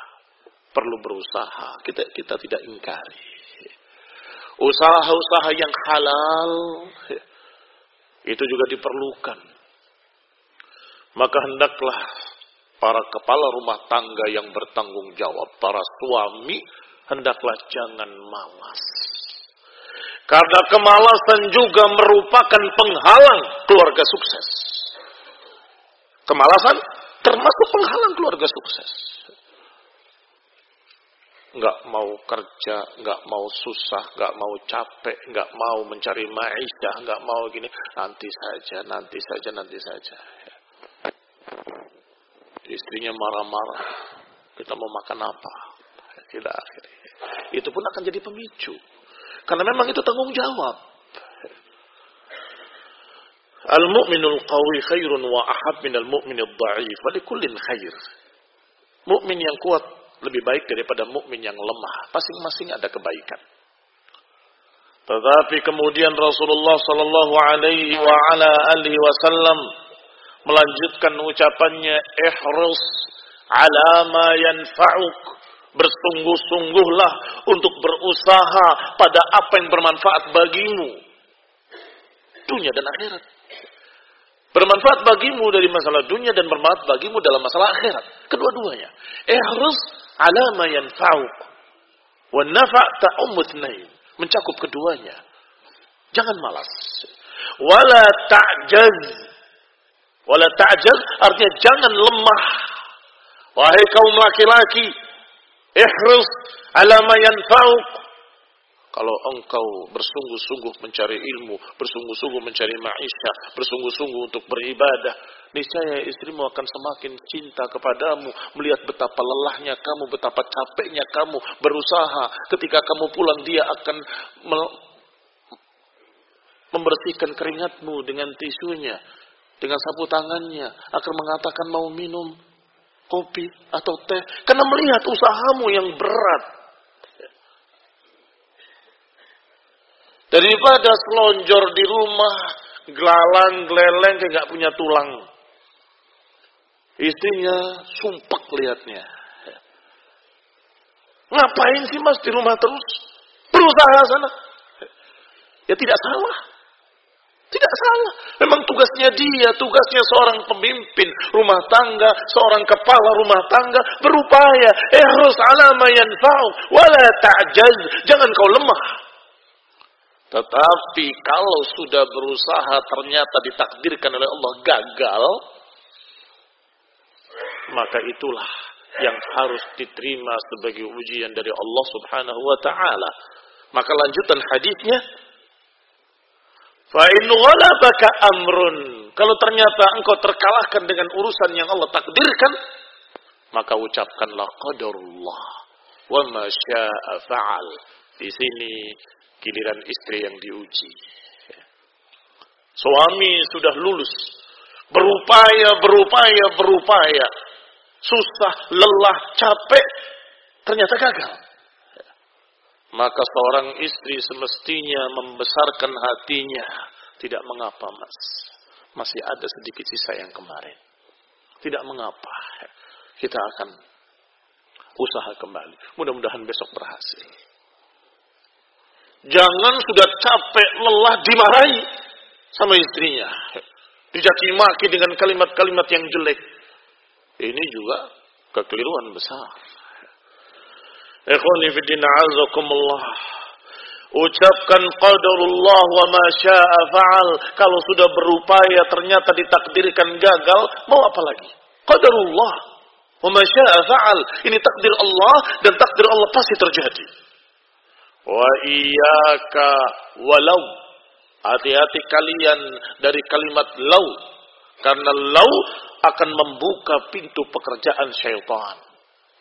perlu berusaha. Kita kita tidak ingkari. Usaha-usaha yang halal itu juga diperlukan. Maka hendaklah para kepala rumah tangga yang bertanggung jawab, para suami, hendaklah jangan malas. Karena kemalasan juga merupakan penghalang keluarga sukses. Kemalasan termasuk penghalang keluarga sukses nggak mau kerja, nggak mau susah, nggak mau capek, nggak mau mencari maisha, nggak mau gini, nanti saja, nanti saja, nanti saja. Istrinya marah-marah, kita mau makan apa? Tidak akhirnya. Itu pun akan jadi pemicu. Karena memang itu tanggung jawab. Al-mu'minul qawi khairun wa ahab minal mu'minil da'if. Walikullin khair. Mukmin yang kuat lebih baik daripada mukmin yang lemah. Masing-masing ada kebaikan. Tetapi kemudian Rasulullah Sallallahu Alaihi ala Wasallam melanjutkan ucapannya, "Ihris ala ma yanfa'uk." Bersungguh-sungguhlah untuk berusaha pada apa yang bermanfaat bagimu. Dunia dan akhirat. Bermanfaat bagimu dari masalah dunia dan bermanfaat bagimu dalam masalah akhirat. Kedua-duanya. Ihris ala ma yanfa'uk. Wa nafa' Mencakup keduanya. Jangan malas. Wala ta'jaz. Wala ta'jaz artinya jangan lemah. Wahai kaum laki-laki, ihris ala ma kalau engkau bersungguh-sungguh mencari ilmu, bersungguh-sungguh mencari maisha, bersungguh-sungguh untuk beribadah, niscaya istrimu akan semakin cinta kepadamu, melihat betapa lelahnya kamu, betapa capeknya kamu berusaha. Ketika kamu pulang dia akan membersihkan keringatmu dengan tisunya, dengan sapu tangannya, akan mengatakan mau minum kopi atau teh karena melihat usahamu yang berat Daripada selonjor di rumah, gelalang, geleleng, kayak gak punya tulang. Istrinya sumpek liatnya. Ngapain sih mas di rumah terus? Berusaha sana. Ya tidak salah. Tidak salah. Memang tugasnya dia, tugasnya seorang pemimpin rumah tangga, seorang kepala rumah tangga berupaya. Eh harus alama yanfa'u, wala ta'jaz. Jangan kau lemah. Tetapi kalau sudah berusaha ternyata ditakdirkan oleh Allah gagal, maka itulah yang harus diterima sebagai ujian dari Allah Subhanahu wa taala. Maka lanjutan hadisnya Fa in ghalabaka amrun, kalau ternyata engkau terkalahkan dengan urusan yang Allah takdirkan, maka ucapkanlah qadarullah wa ma syaa fa'al. Di sini giliran istri yang diuji. Suami sudah lulus, berupaya, berupaya, berupaya. susah, lelah, capek, ternyata gagal. Maka seorang istri semestinya membesarkan hatinya. Tidak mengapa mas. Masih ada sedikit sisa yang kemarin. Tidak mengapa. Kita akan usaha kembali. Mudah-mudahan besok berhasil. Jangan sudah capek, lelah, dimarahi sama istrinya. Dijaki maki dengan kalimat-kalimat yang jelek. Ini juga kekeliruan besar. Ikhwani fi din azakumullah. Ucapkan qadarullah wa ma syaa fa'al. Kalau sudah berupaya ternyata ditakdirkan gagal, mau apa lagi? Qadarullah wa ma syaa fa'al. Ini takdir Allah dan takdir Allah pasti terjadi. Wa iyyaka walau. Hati-hati kalian dari kalimat lau. Karena lau akan membuka pintu pekerjaan syaitan.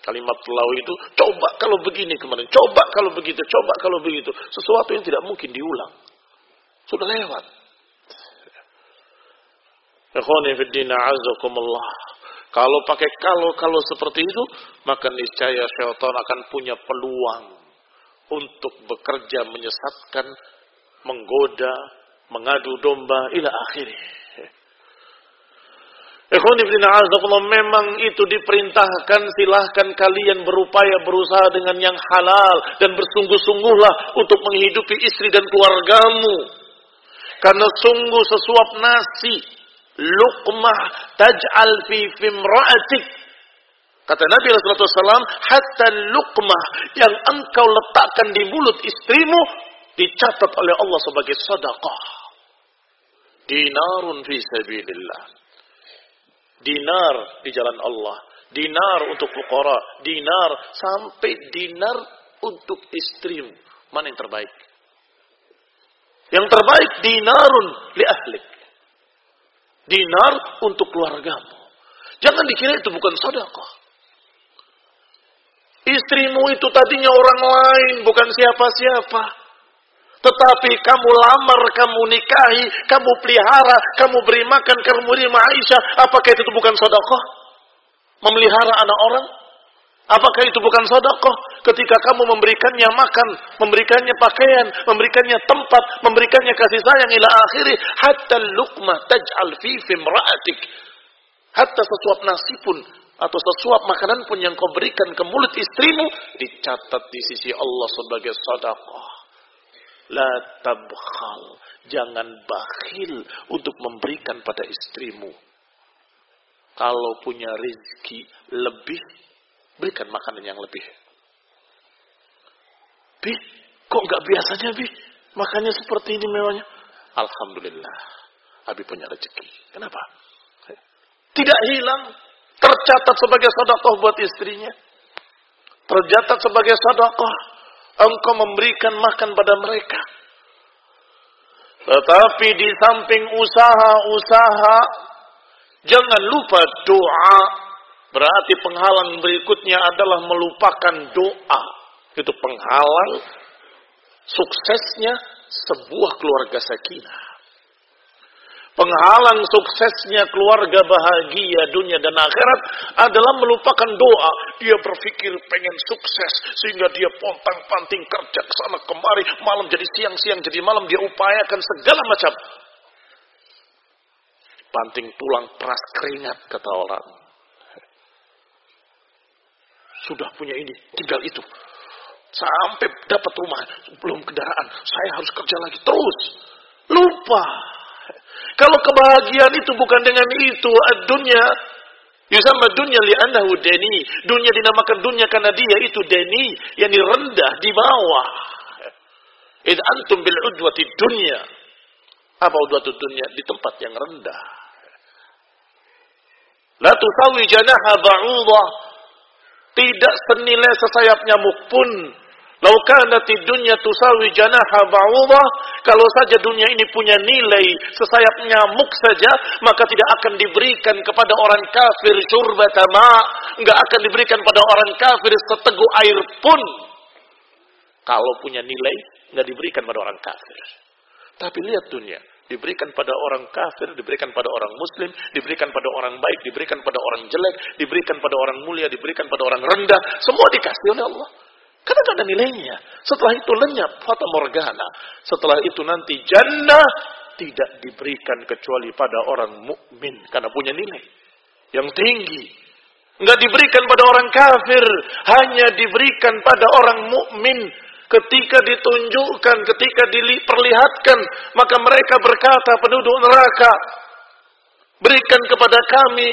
Kalimat lau itu, coba kalau begini kemarin, coba kalau begitu, coba kalau begitu. Sesuatu yang tidak mungkin diulang. Sudah lewat. Kalau pakai kalau-kalau seperti itu, maka niscaya syaitan akan punya peluang untuk bekerja menyesatkan, menggoda, mengadu domba, ila akhirnya. Memang itu diperintahkan silahkan kalian berupaya berusaha dengan yang halal dan bersungguh-sungguhlah untuk menghidupi istri dan keluargamu. Karena sungguh sesuap nasi, luqmah taj'al fi fimra'atik. Kata Nabi Rasulullah SAW, hatta luqmah yang engkau letakkan di mulut istrimu dicatat oleh Allah sebagai sedekah. Dinarun fi sabilillah dinar di jalan Allah, dinar untuk fukara, dinar sampai dinar untuk istrimu. Mana yang terbaik? Yang terbaik dinarun li ahlik. Dinar untuk keluargamu. Jangan dikira itu bukan sedekah. Istrimu itu tadinya orang lain, bukan siapa-siapa. Tetapi kamu lamar, kamu nikahi, kamu pelihara, kamu beri makan, kamu beri Aisyah. Apakah itu bukan sodakoh? Memelihara anak orang? Apakah itu bukan sodakoh? Ketika kamu memberikannya makan, memberikannya pakaian, memberikannya tempat, memberikannya kasih sayang ila akhiri. Hatta lukma taj'al fi fimra'atik. Hatta sesuap nasi pun atau sesuap makanan pun yang kau berikan ke mulut istrimu dicatat di sisi Allah sebagai sodakoh. La tabkhal. Jangan bakhil untuk memberikan pada istrimu. Kalau punya rezeki lebih, berikan makanan yang lebih. Bi, kok nggak biasanya Bi? Makannya seperti ini mewahnya. Alhamdulillah. Abi punya rezeki. Kenapa? Tidak hilang. Tercatat sebagai sodakoh buat istrinya. Tercatat sebagai sodakoh engkau memberikan makan pada mereka. Tetapi di samping usaha-usaha, jangan lupa doa. Berarti penghalang berikutnya adalah melupakan doa. Itu penghalang suksesnya sebuah keluarga sakinah. Penghalang suksesnya keluarga bahagia dunia dan akhirat adalah melupakan doa. Dia berpikir pengen sukses sehingga dia pontang panting kerja ke sana kemari, malam jadi siang, siang jadi malam dia upayakan segala macam. Panting tulang peras keringat kata orang. Sudah punya ini, tinggal itu. Sampai dapat rumah, belum kendaraan, saya harus kerja lagi terus. Lupa kalau kebahagiaan itu bukan dengan itu, dunia Yusamma dunya li'annahu deni. Dunia dinamakan dunia karena dia itu deni, yang rendah di bawah. Id antum bil udwati dunya. Apa udwatu dunya? Di tempat yang rendah. La tusawi janaha ba'udah. Tidak senilai sesayap nyamuk pun Lau kanat dunya tusawi janaha ba'udah, kalau saja dunia ini punya nilai sesayap nyamuk saja, maka tidak akan diberikan kepada orang kafir syurbata ma, enggak akan diberikan pada orang kafir seteguk air pun. Kalau punya nilai, enggak diberikan pada orang kafir. Tapi lihat dunia, Diberikan pada orang kafir, diberikan pada orang muslim, diberikan pada orang baik, diberikan pada orang jelek, diberikan pada orang mulia, diberikan pada orang rendah. Semua dikasih oleh Allah. Karena tidak ada nilainya. Setelah itu lenyap, fata morgana. Setelah itu nanti jannah tidak diberikan kecuali pada orang mukmin karena punya nilai yang tinggi. Enggak diberikan pada orang kafir, hanya diberikan pada orang mukmin ketika ditunjukkan, ketika diperlihatkan, maka mereka berkata penduduk neraka, berikan kepada kami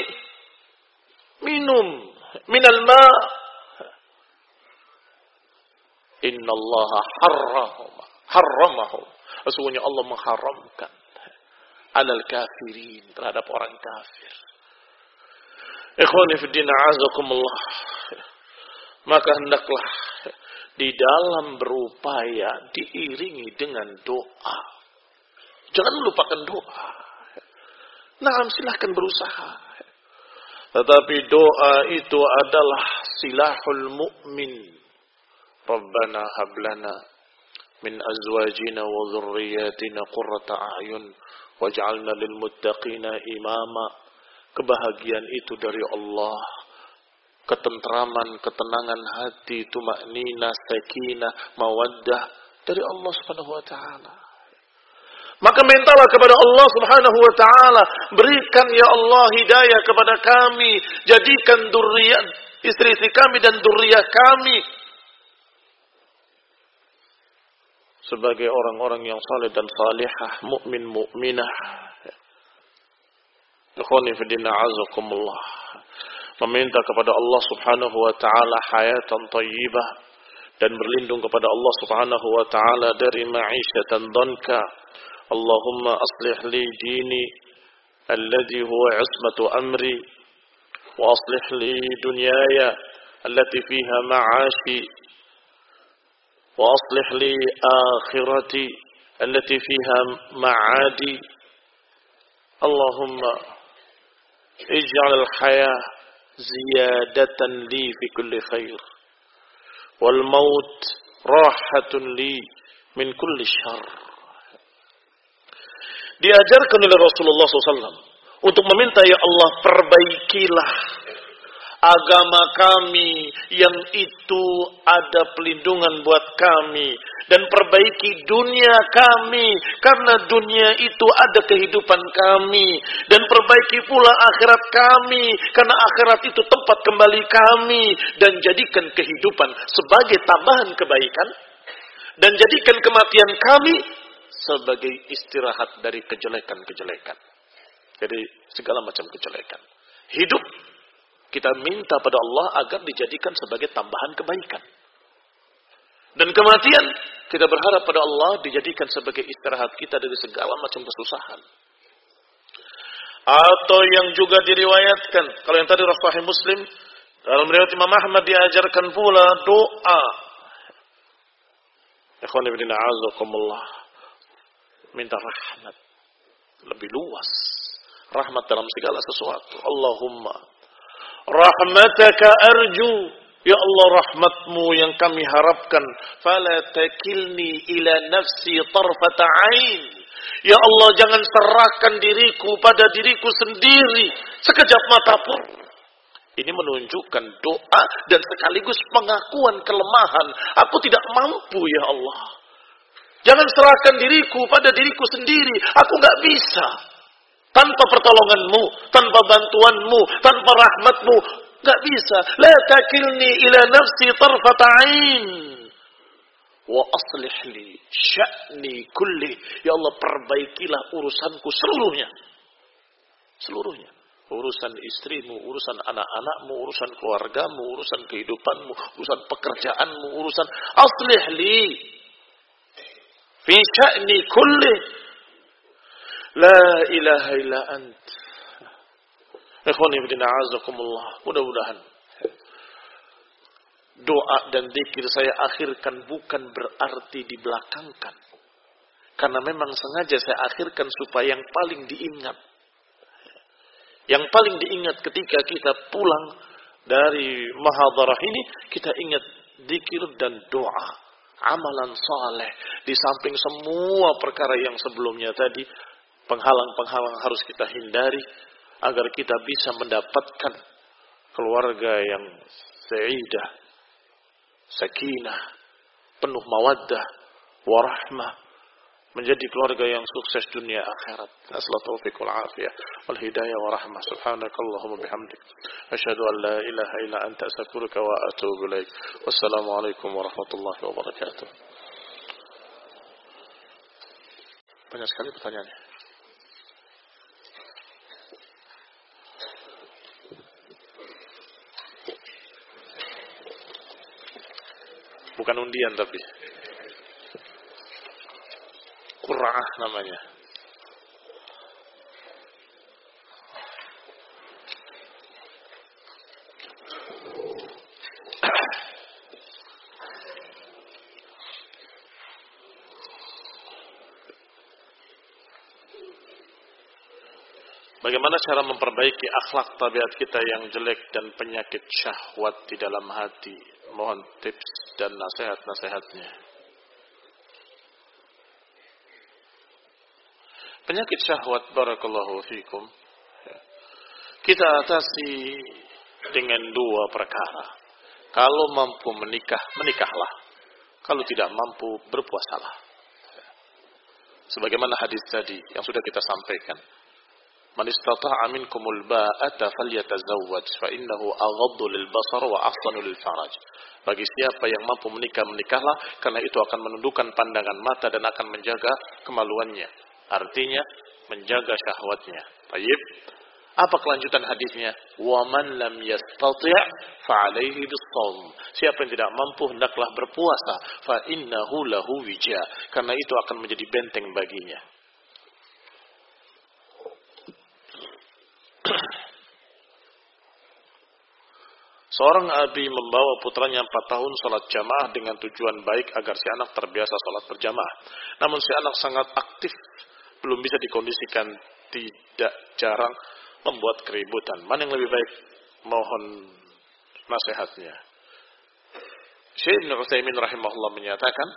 minum minal ma. Inna Allah harrahum, harramahum. Sesungguhnya Allah mengharamkan alal kafirin terhadap orang kafir. Ikhwani fi din azakumullah. Maka hendaklah di dalam berupaya diiringi dengan doa. Jangan lupakan doa. Nah, silahkan berusaha. Tetapi doa itu adalah silahul mu'min. Rabbana hablana min azwajina wa dhurriyyatina qurrata a'yun waj'alna lil muttaqina imama. Kebahagiaan itu dari Allah ketentraman, ketenangan hati, tumaknina, sakinah, mawaddah dari Allah Subhanahu wa taala. Maka mintalah kepada Allah Subhanahu wa taala, berikan ya Allah hidayah kepada kami, jadikan durian istri-istri kami dan duriyah kami sebagai orang-orang yang saleh dan salihah, mukmin mukminah. Ikhwani fi din meminta kepada Allah Subhanahu wa taala hayatan thayyibah dan berlindung kepada Allah Subhanahu wa taala dari ma'isyatan dhanka. Allahumma aslih li dini alladhi huwa ismatu amri wa aslih li dunyaya allati fiha ma'ashi وأصلح لي آخرتي التي فيها معادي. اللهم اجعل الحياة زيادة لي في كل خير والموت راحة لي من كل شر. Diajarkan oleh Rasulullah SAW untuk meminta ya Allah perbaikilah. Agama kami yang itu ada pelindungan buat kami dan perbaiki dunia kami karena dunia itu ada kehidupan kami dan perbaiki pula akhirat kami karena akhirat itu tempat kembali kami dan jadikan kehidupan sebagai tambahan kebaikan dan jadikan kematian kami sebagai istirahat dari kejelekan-kejelekan. Jadi segala macam kejelekan. Hidup kita minta pada Allah agar dijadikan sebagai tambahan kebaikan. Dan kematian kita berharap pada Allah dijadikan sebagai istirahat kita dari segala macam kesusahan. Atau yang juga diriwayatkan, kalau yang tadi Rasulullah Muslim, dalam riwayat Imam Ahmad diajarkan pula doa. Ikhwan ibn a'azakumullah. Minta rahmat. Lebih luas. Rahmat dalam segala sesuatu. Allahumma. Rahmataka arju Ya Allah rahmatmu yang kami harapkan. Fala takilni ila nafsi tarfata ain. Ya Allah jangan serahkan diriku pada diriku sendiri. Sekejap mata pun. Ini menunjukkan doa dan sekaligus pengakuan kelemahan. Aku tidak mampu ya Allah. Jangan serahkan diriku pada diriku sendiri. Aku nggak bisa. Tanpa pertolonganmu, tanpa bantuanmu, tanpa rahmatmu, Gak bisa. La takilni ila nafsi tarfata'in. Wa aslih li sya'ni kulli. Ya Allah perbaikilah urusanku seluruhnya. Seluruhnya. Urusan istrimu, urusan anak-anakmu, urusan keluargamu, urusan kehidupanmu, urusan pekerjaanmu, urusan aslih li. Fi sya'ni kulli. La ilaha illa ant. Ikhwani. Mudah-mudahan doa dan zikir saya akhirkan bukan berarti dibelakangkan. Karena memang sengaja saya akhirkan supaya yang paling diingat. Yang paling diingat ketika kita pulang dari mahadarah ini, kita ingat zikir dan doa. Amalan saleh. Di samping semua perkara yang sebelumnya tadi, Penghalang-penghalang harus kita hindari agar kita bisa mendapatkan keluarga yang sa'idah, sakinah, penuh mawaddah, warahmah, menjadi keluarga yang sukses dunia akhirat. Asal taufiq wal afiyah wal hidayah wa rahmah. Subhanakallahumma bihamdik. An la ilaha anta wa atubu warahmatullahi wabarakatuh. Banyak sekali pertanyaannya. Bukan undian tapi. Qur'ah namanya. Bagaimana cara memperbaiki akhlak tabiat kita yang jelek dan penyakit syahwat di dalam hati? Mohon tips dan nasihat-nasihatnya. Penyakit syahwat barakallahu fikum. Kita atasi dengan dua perkara. Kalau mampu menikah, menikahlah. Kalau tidak mampu, berpuasalah. Sebagaimana hadis tadi yang sudah kita sampaikan. Man istata'a minkumul ba'ata falyatazawwaj fa innahu aghaddu lil basar wa ahsanu lil faraj. Bagi siapa yang mampu menikah menikahlah karena itu akan menundukkan pandangan mata dan akan menjaga kemaluannya. Artinya menjaga syahwatnya. Baik. Apa kelanjutan hadisnya? Wa man lam yastati' fa alaihi bisawm. Siapa yang tidak mampu hendaklah berpuasa fa innahu lahu wija. Karena itu akan menjadi benteng baginya. Seorang abi membawa putranya empat tahun sholat jamaah dengan tujuan baik agar si anak terbiasa sholat berjamaah. Namun si anak sangat aktif, belum bisa dikondisikan, tidak jarang membuat keributan. Mana yang lebih baik? Mohon nasihatnya. Syekh Ibn Utsaimin rahimahullah menyatakan,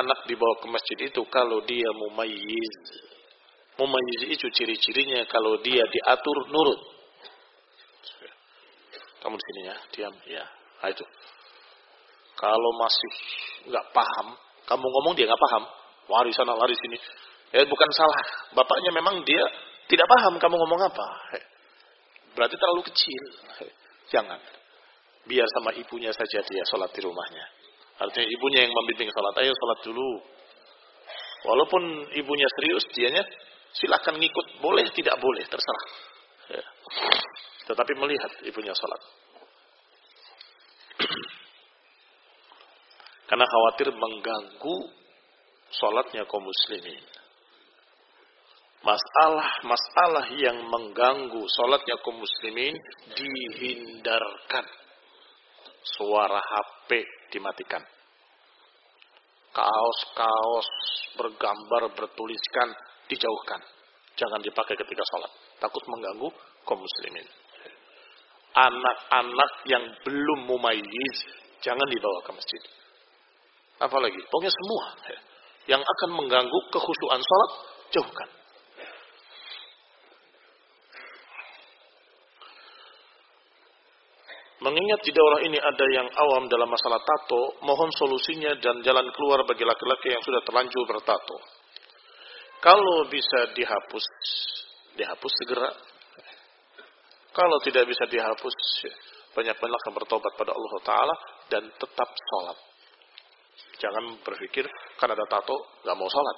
anak dibawa ke masjid itu kalau dia mumayyiz. Mumayyiz itu ciri-cirinya kalau dia diatur nurut kamu di sini ya, diam. Ya, nah itu. Kalau masih nggak paham, kamu ngomong dia nggak paham, lari sana lari sini. Ya bukan salah, bapaknya memang dia tidak paham kamu ngomong apa. Berarti terlalu kecil. Jangan. Biar sama ibunya saja dia sholat di rumahnya. Artinya ibunya yang membimbing sholat. Ayo sholat dulu. Walaupun ibunya serius, dianya silakan ngikut. Boleh, tidak boleh, terserah. Ya. Tetapi melihat ibunya sholat. Karena khawatir mengganggu sholatnya kaum muslimin. Masalah-masalah yang mengganggu sholatnya kaum muslimin dihindarkan. Suara HP dimatikan. Kaos-kaos bergambar bertuliskan dijauhkan. Jangan dipakai ketika sholat. Takut mengganggu kaum muslimin anak-anak yang belum mumayyiz jangan dibawa ke masjid. Apalagi, pokoknya semua yang akan mengganggu kekhusyuan salat jauhkan. Mengingat di daerah ini ada yang awam dalam masalah tato, mohon solusinya dan jalan keluar bagi laki-laki yang sudah terlanjur bertato. Kalau bisa dihapus, dihapus segera kalau tidak bisa dihapus, banyak-banyak yang bertobat pada Allah Ta'ala dan tetap sholat. Jangan berpikir karena ada tato nggak mau sholat.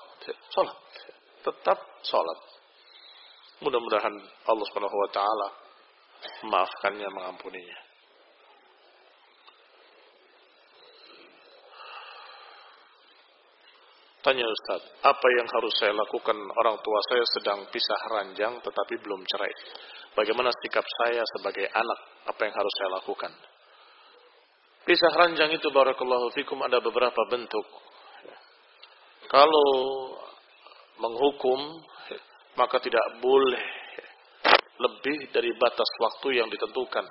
Sholat. Tetap sholat. Mudah-mudahan Allah Subhanahu Wa Ta'ala maafkannya, mengampuninya. Tanya Ustaz, apa yang harus saya lakukan orang tua saya sedang pisah ranjang tetapi belum cerai? Bagaimana sikap saya sebagai anak? Apa yang harus saya lakukan? Pisah ranjang itu barakallahu fikum ada beberapa bentuk. Kalau menghukum maka tidak boleh lebih dari batas waktu yang ditentukan.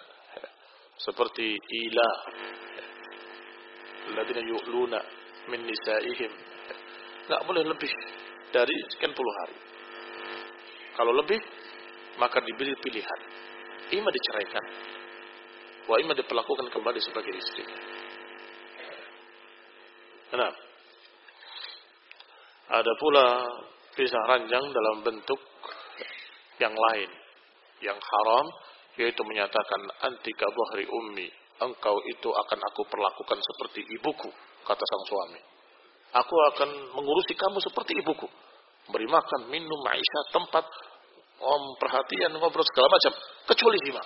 Seperti ila ladina yu'luna min nisaihim. Tidak boleh lebih dari sekian puluh hari. Kalau lebih, maka diberi pilihan. Ima diceraikan, wa ima diperlakukan kembali sebagai istri. Kenapa? Ada pula pisah ranjang dalam bentuk yang lain, yang haram, yaitu menyatakan anti kabahri ummi, engkau itu akan aku perlakukan seperti ibuku, kata sang suami. Aku akan mengurusi kamu seperti ibuku. Beri makan, minum, maisha, tempat, om, perhatian, ngobrol, segala macam. Kecuali jima.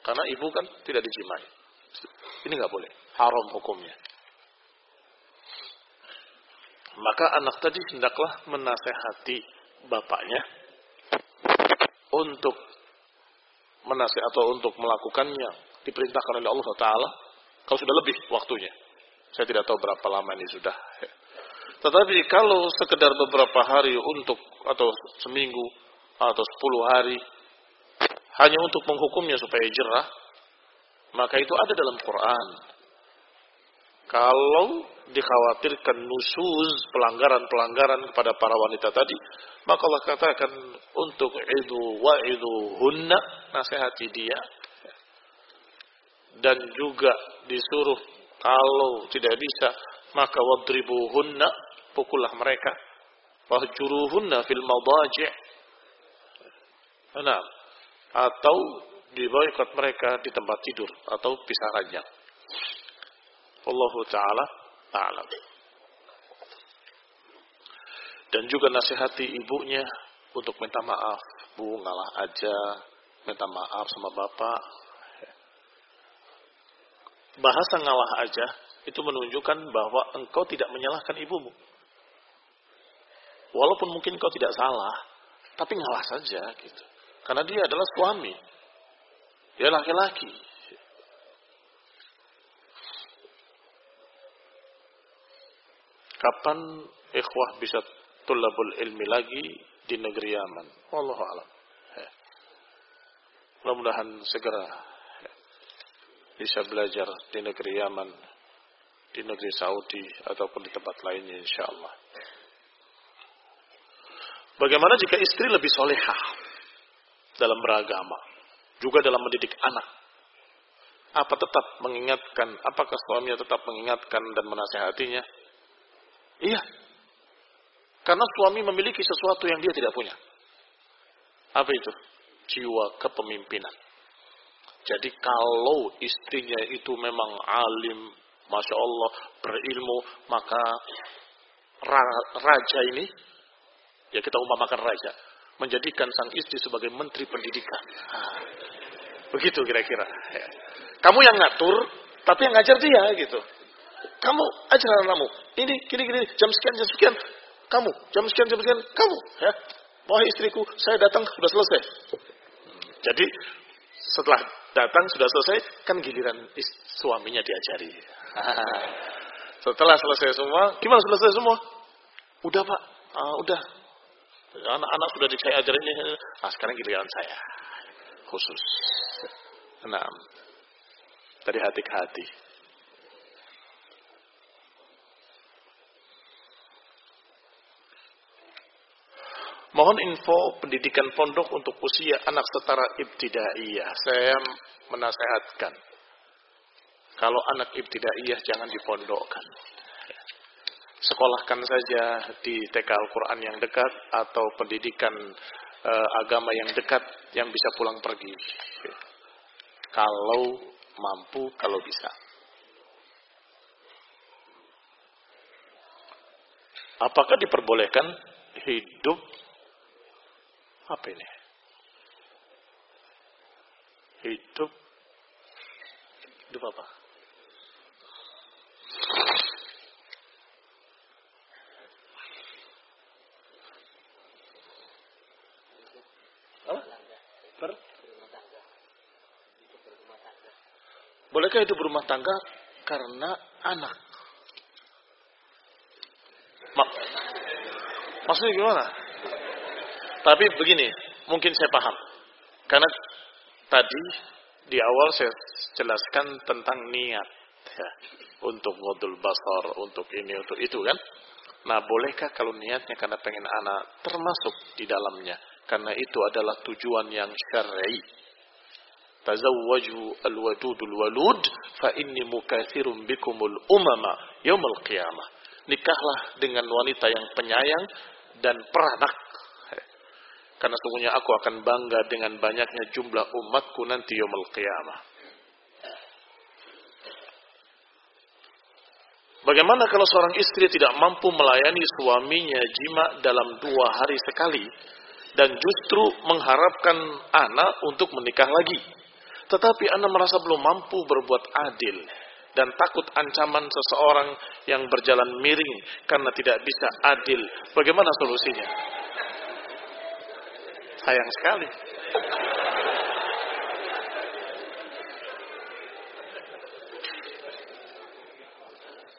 Karena ibu kan tidak dijimai. Ini nggak boleh. Haram hukumnya. Maka anak tadi hendaklah menasehati bapaknya untuk menasih atau untuk melakukannya diperintahkan oleh Allah Taala kalau sudah lebih waktunya. Saya tidak tahu berapa lama ini sudah. Tetapi kalau sekedar beberapa hari untuk atau seminggu atau sepuluh hari hanya untuk menghukumnya supaya jerah, maka itu ada dalam Quran. Kalau dikhawatirkan nusuz pelanggaran-pelanggaran kepada para wanita tadi, maka Allah katakan untuk itu wa itu hunna nasihati dia dan juga disuruh kalau tidak bisa maka wadribuhunna pukullah mereka. Wahjuruhunna fil madaji' nah atau diboykot mereka di tempat tidur atau pisah ranjang. Allah taala a'lam. Dan juga nasihati ibunya untuk minta maaf. Bu ngalah aja minta maaf sama bapak bahasa ngalah aja itu menunjukkan bahwa engkau tidak menyalahkan ibumu. Walaupun mungkin kau tidak salah, tapi ngalah saja gitu. Karena dia adalah suami. Dia laki-laki. Kapan ikhwah bisa tulabul ilmi lagi di negeri Yaman? Wallahu alam. Mudah-mudahan segera bisa belajar di negeri Yaman, di negeri Saudi, ataupun di tempat lainnya insya Allah. Bagaimana jika istri lebih solehah dalam beragama, juga dalam mendidik anak? Apa tetap mengingatkan, apakah suaminya tetap mengingatkan dan menasehatinya? Iya. Karena suami memiliki sesuatu yang dia tidak punya. Apa itu? Jiwa kepemimpinan. Jadi kalau istrinya itu memang alim, masya Allah berilmu, maka raja ini, ya kita umpamakan raja, menjadikan sang istri sebagai menteri pendidikan. begitu kira-kira. Ya. Kamu yang ngatur, tapi yang ngajar dia gitu. Kamu ajar anakmu. Ini, gini, gini, jam sekian, jam sekian. Kamu, jam sekian, jam sekian. Kamu, ya. Wahai istriku, saya datang sudah selesai. Jadi setelah datang sudah selesai, kan giliran suaminya diajari. Setelah selesai semua, gimana selesai semua? Udah pak, uh, udah. Anak-anak sudah saya ajarin ini. Nah, sekarang giliran saya. Khusus. Nah, dari hati ke hati. Mohon info pendidikan pondok untuk usia anak setara ibtidaiyah. Saya menasehatkan. Kalau anak ibtidaiyah jangan dipondokkan. Sekolahkan saja di TK Al-Quran yang dekat atau pendidikan e, agama yang dekat yang bisa pulang pergi. Kalau mampu, kalau bisa. Apakah diperbolehkan hidup apa ini? Hidup hidup apa? Bolehkah hidup berumah tangga karena anak? Ma Maksudnya gimana? Tapi begini, mungkin saya paham. Karena tadi di awal saya jelaskan tentang niat ya, untuk ngodul basar, untuk ini, untuk itu kan. Nah, bolehkah kalau niatnya karena pengen anak termasuk di dalamnya Karena itu adalah tujuan yang syar'i. Tazawwaju al-wadudul walud fa inni mukathirun bikumul umama qiyamah. Nikahlah dengan wanita yang penyayang dan peranak. Karena sungguhnya aku akan bangga dengan banyaknya jumlah umatku nanti yaumil qiyamah. Bagaimana kalau seorang istri tidak mampu melayani suaminya jima dalam dua hari sekali dan justru mengharapkan anak untuk menikah lagi? Tetapi anak merasa belum mampu berbuat adil dan takut ancaman seseorang yang berjalan miring karena tidak bisa adil. Bagaimana solusinya? Sayang sekali.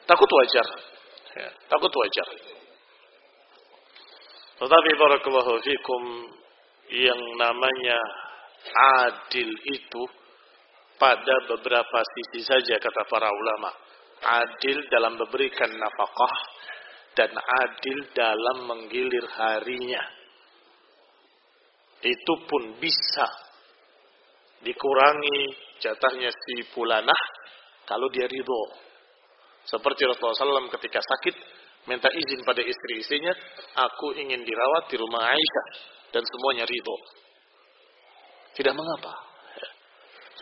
Takut wajar. Ya, takut wajar. Tetapi barakallahu fikum yang namanya adil itu pada beberapa sisi saja kata para ulama. Adil dalam memberikan nafkah dan adil dalam menggilir harinya. Itu pun bisa dikurangi jatahnya si pulanah kalau dia ridho. Seperti Rasulullah SAW ketika sakit minta izin pada istri-istrinya, aku ingin dirawat di rumah Aisyah dan semuanya ridho. Tidak mengapa.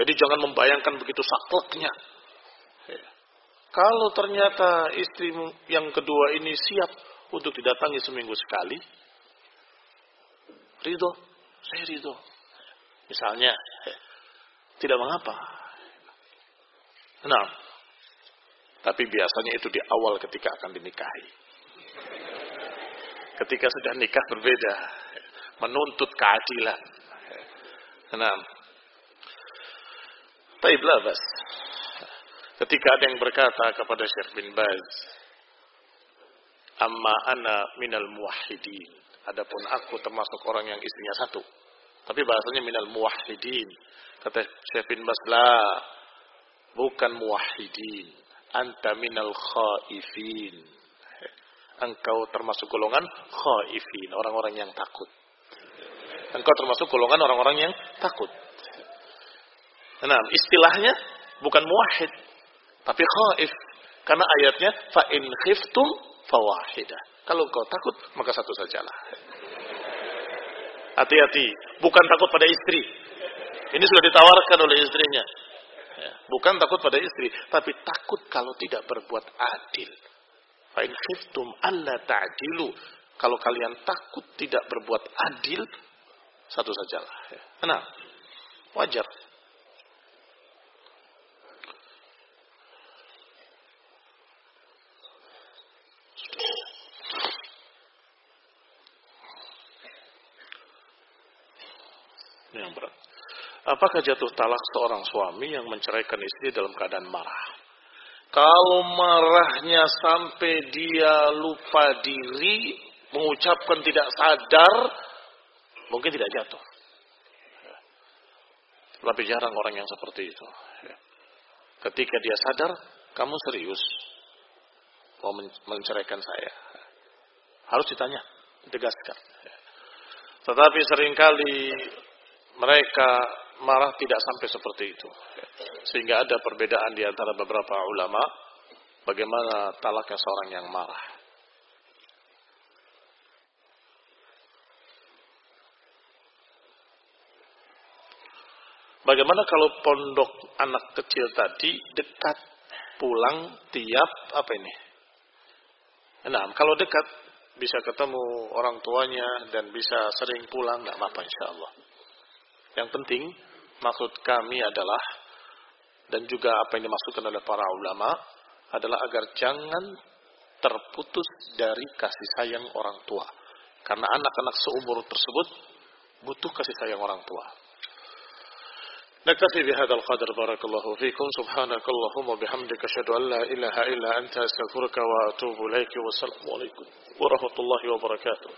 Jadi jangan membayangkan begitu sakleknya. Kalau ternyata istri yang kedua ini siap untuk didatangi seminggu sekali, ridho, saya ridho. Misalnya, tidak mengapa. Nah, tapi biasanya itu di awal ketika akan dinikahi. Ketika sudah nikah berbeda, menuntut keadilan. Nah, Taib labas. Ketika ada yang berkata kepada Syekh bin Baz, Amma ana minal muwahhidin. Adapun aku termasuk orang yang istrinya satu. Tapi bahasanya minal muwahhidin. Kata Syekh bin Baz, la. Bukan muwahhidin anta minal khaifin. Engkau termasuk golongan khaifin, orang-orang yang takut. Engkau termasuk golongan orang-orang yang takut. Nah, istilahnya bukan muwahhid, tapi khaif. Karena ayatnya fa in khiftum fawahida. Kalau engkau takut, maka satu sajalah. Hati-hati, bukan takut pada istri. Ini sudah ditawarkan oleh istrinya. Ya, bukan takut pada istri, tapi takut kalau tidak berbuat adil. Fa'in khiftum alla ta'dilu. Kalau kalian takut tidak berbuat adil, satu sajalah. Ya. Nah, wajar. Ini yang berat. Apakah jatuh talak seorang suami yang menceraikan istri dalam keadaan marah? Kalau marahnya sampai dia lupa diri, mengucapkan tidak sadar, mungkin tidak jatuh. Tapi jarang orang yang seperti itu. Ketika dia sadar, kamu serius mau menceraikan saya. Harus ditanya, ditegaskan. Tetapi sering kali mereka marah tidak sampai seperti itu. Sehingga ada perbedaan di antara beberapa ulama bagaimana talaknya seorang yang marah. Bagaimana kalau pondok anak kecil tadi dekat pulang tiap apa ini? Nah, kalau dekat bisa ketemu orang tuanya dan bisa sering pulang, nggak apa-apa insya Allah. Yang penting maksud kami adalah dan juga apa yang dimaksudkan oleh para ulama adalah agar jangan terputus dari kasih sayang orang tua. Karena anak-anak seumur tersebut butuh kasih sayang orang tua. نكتفي بهذا القدر بارك الله فيكم سبحانك اللهم وبحمدك أشهد أن لا إله إلا أنت أستغفرك وأتوب إليك والسلام عليكم ورحمة الله وبركاته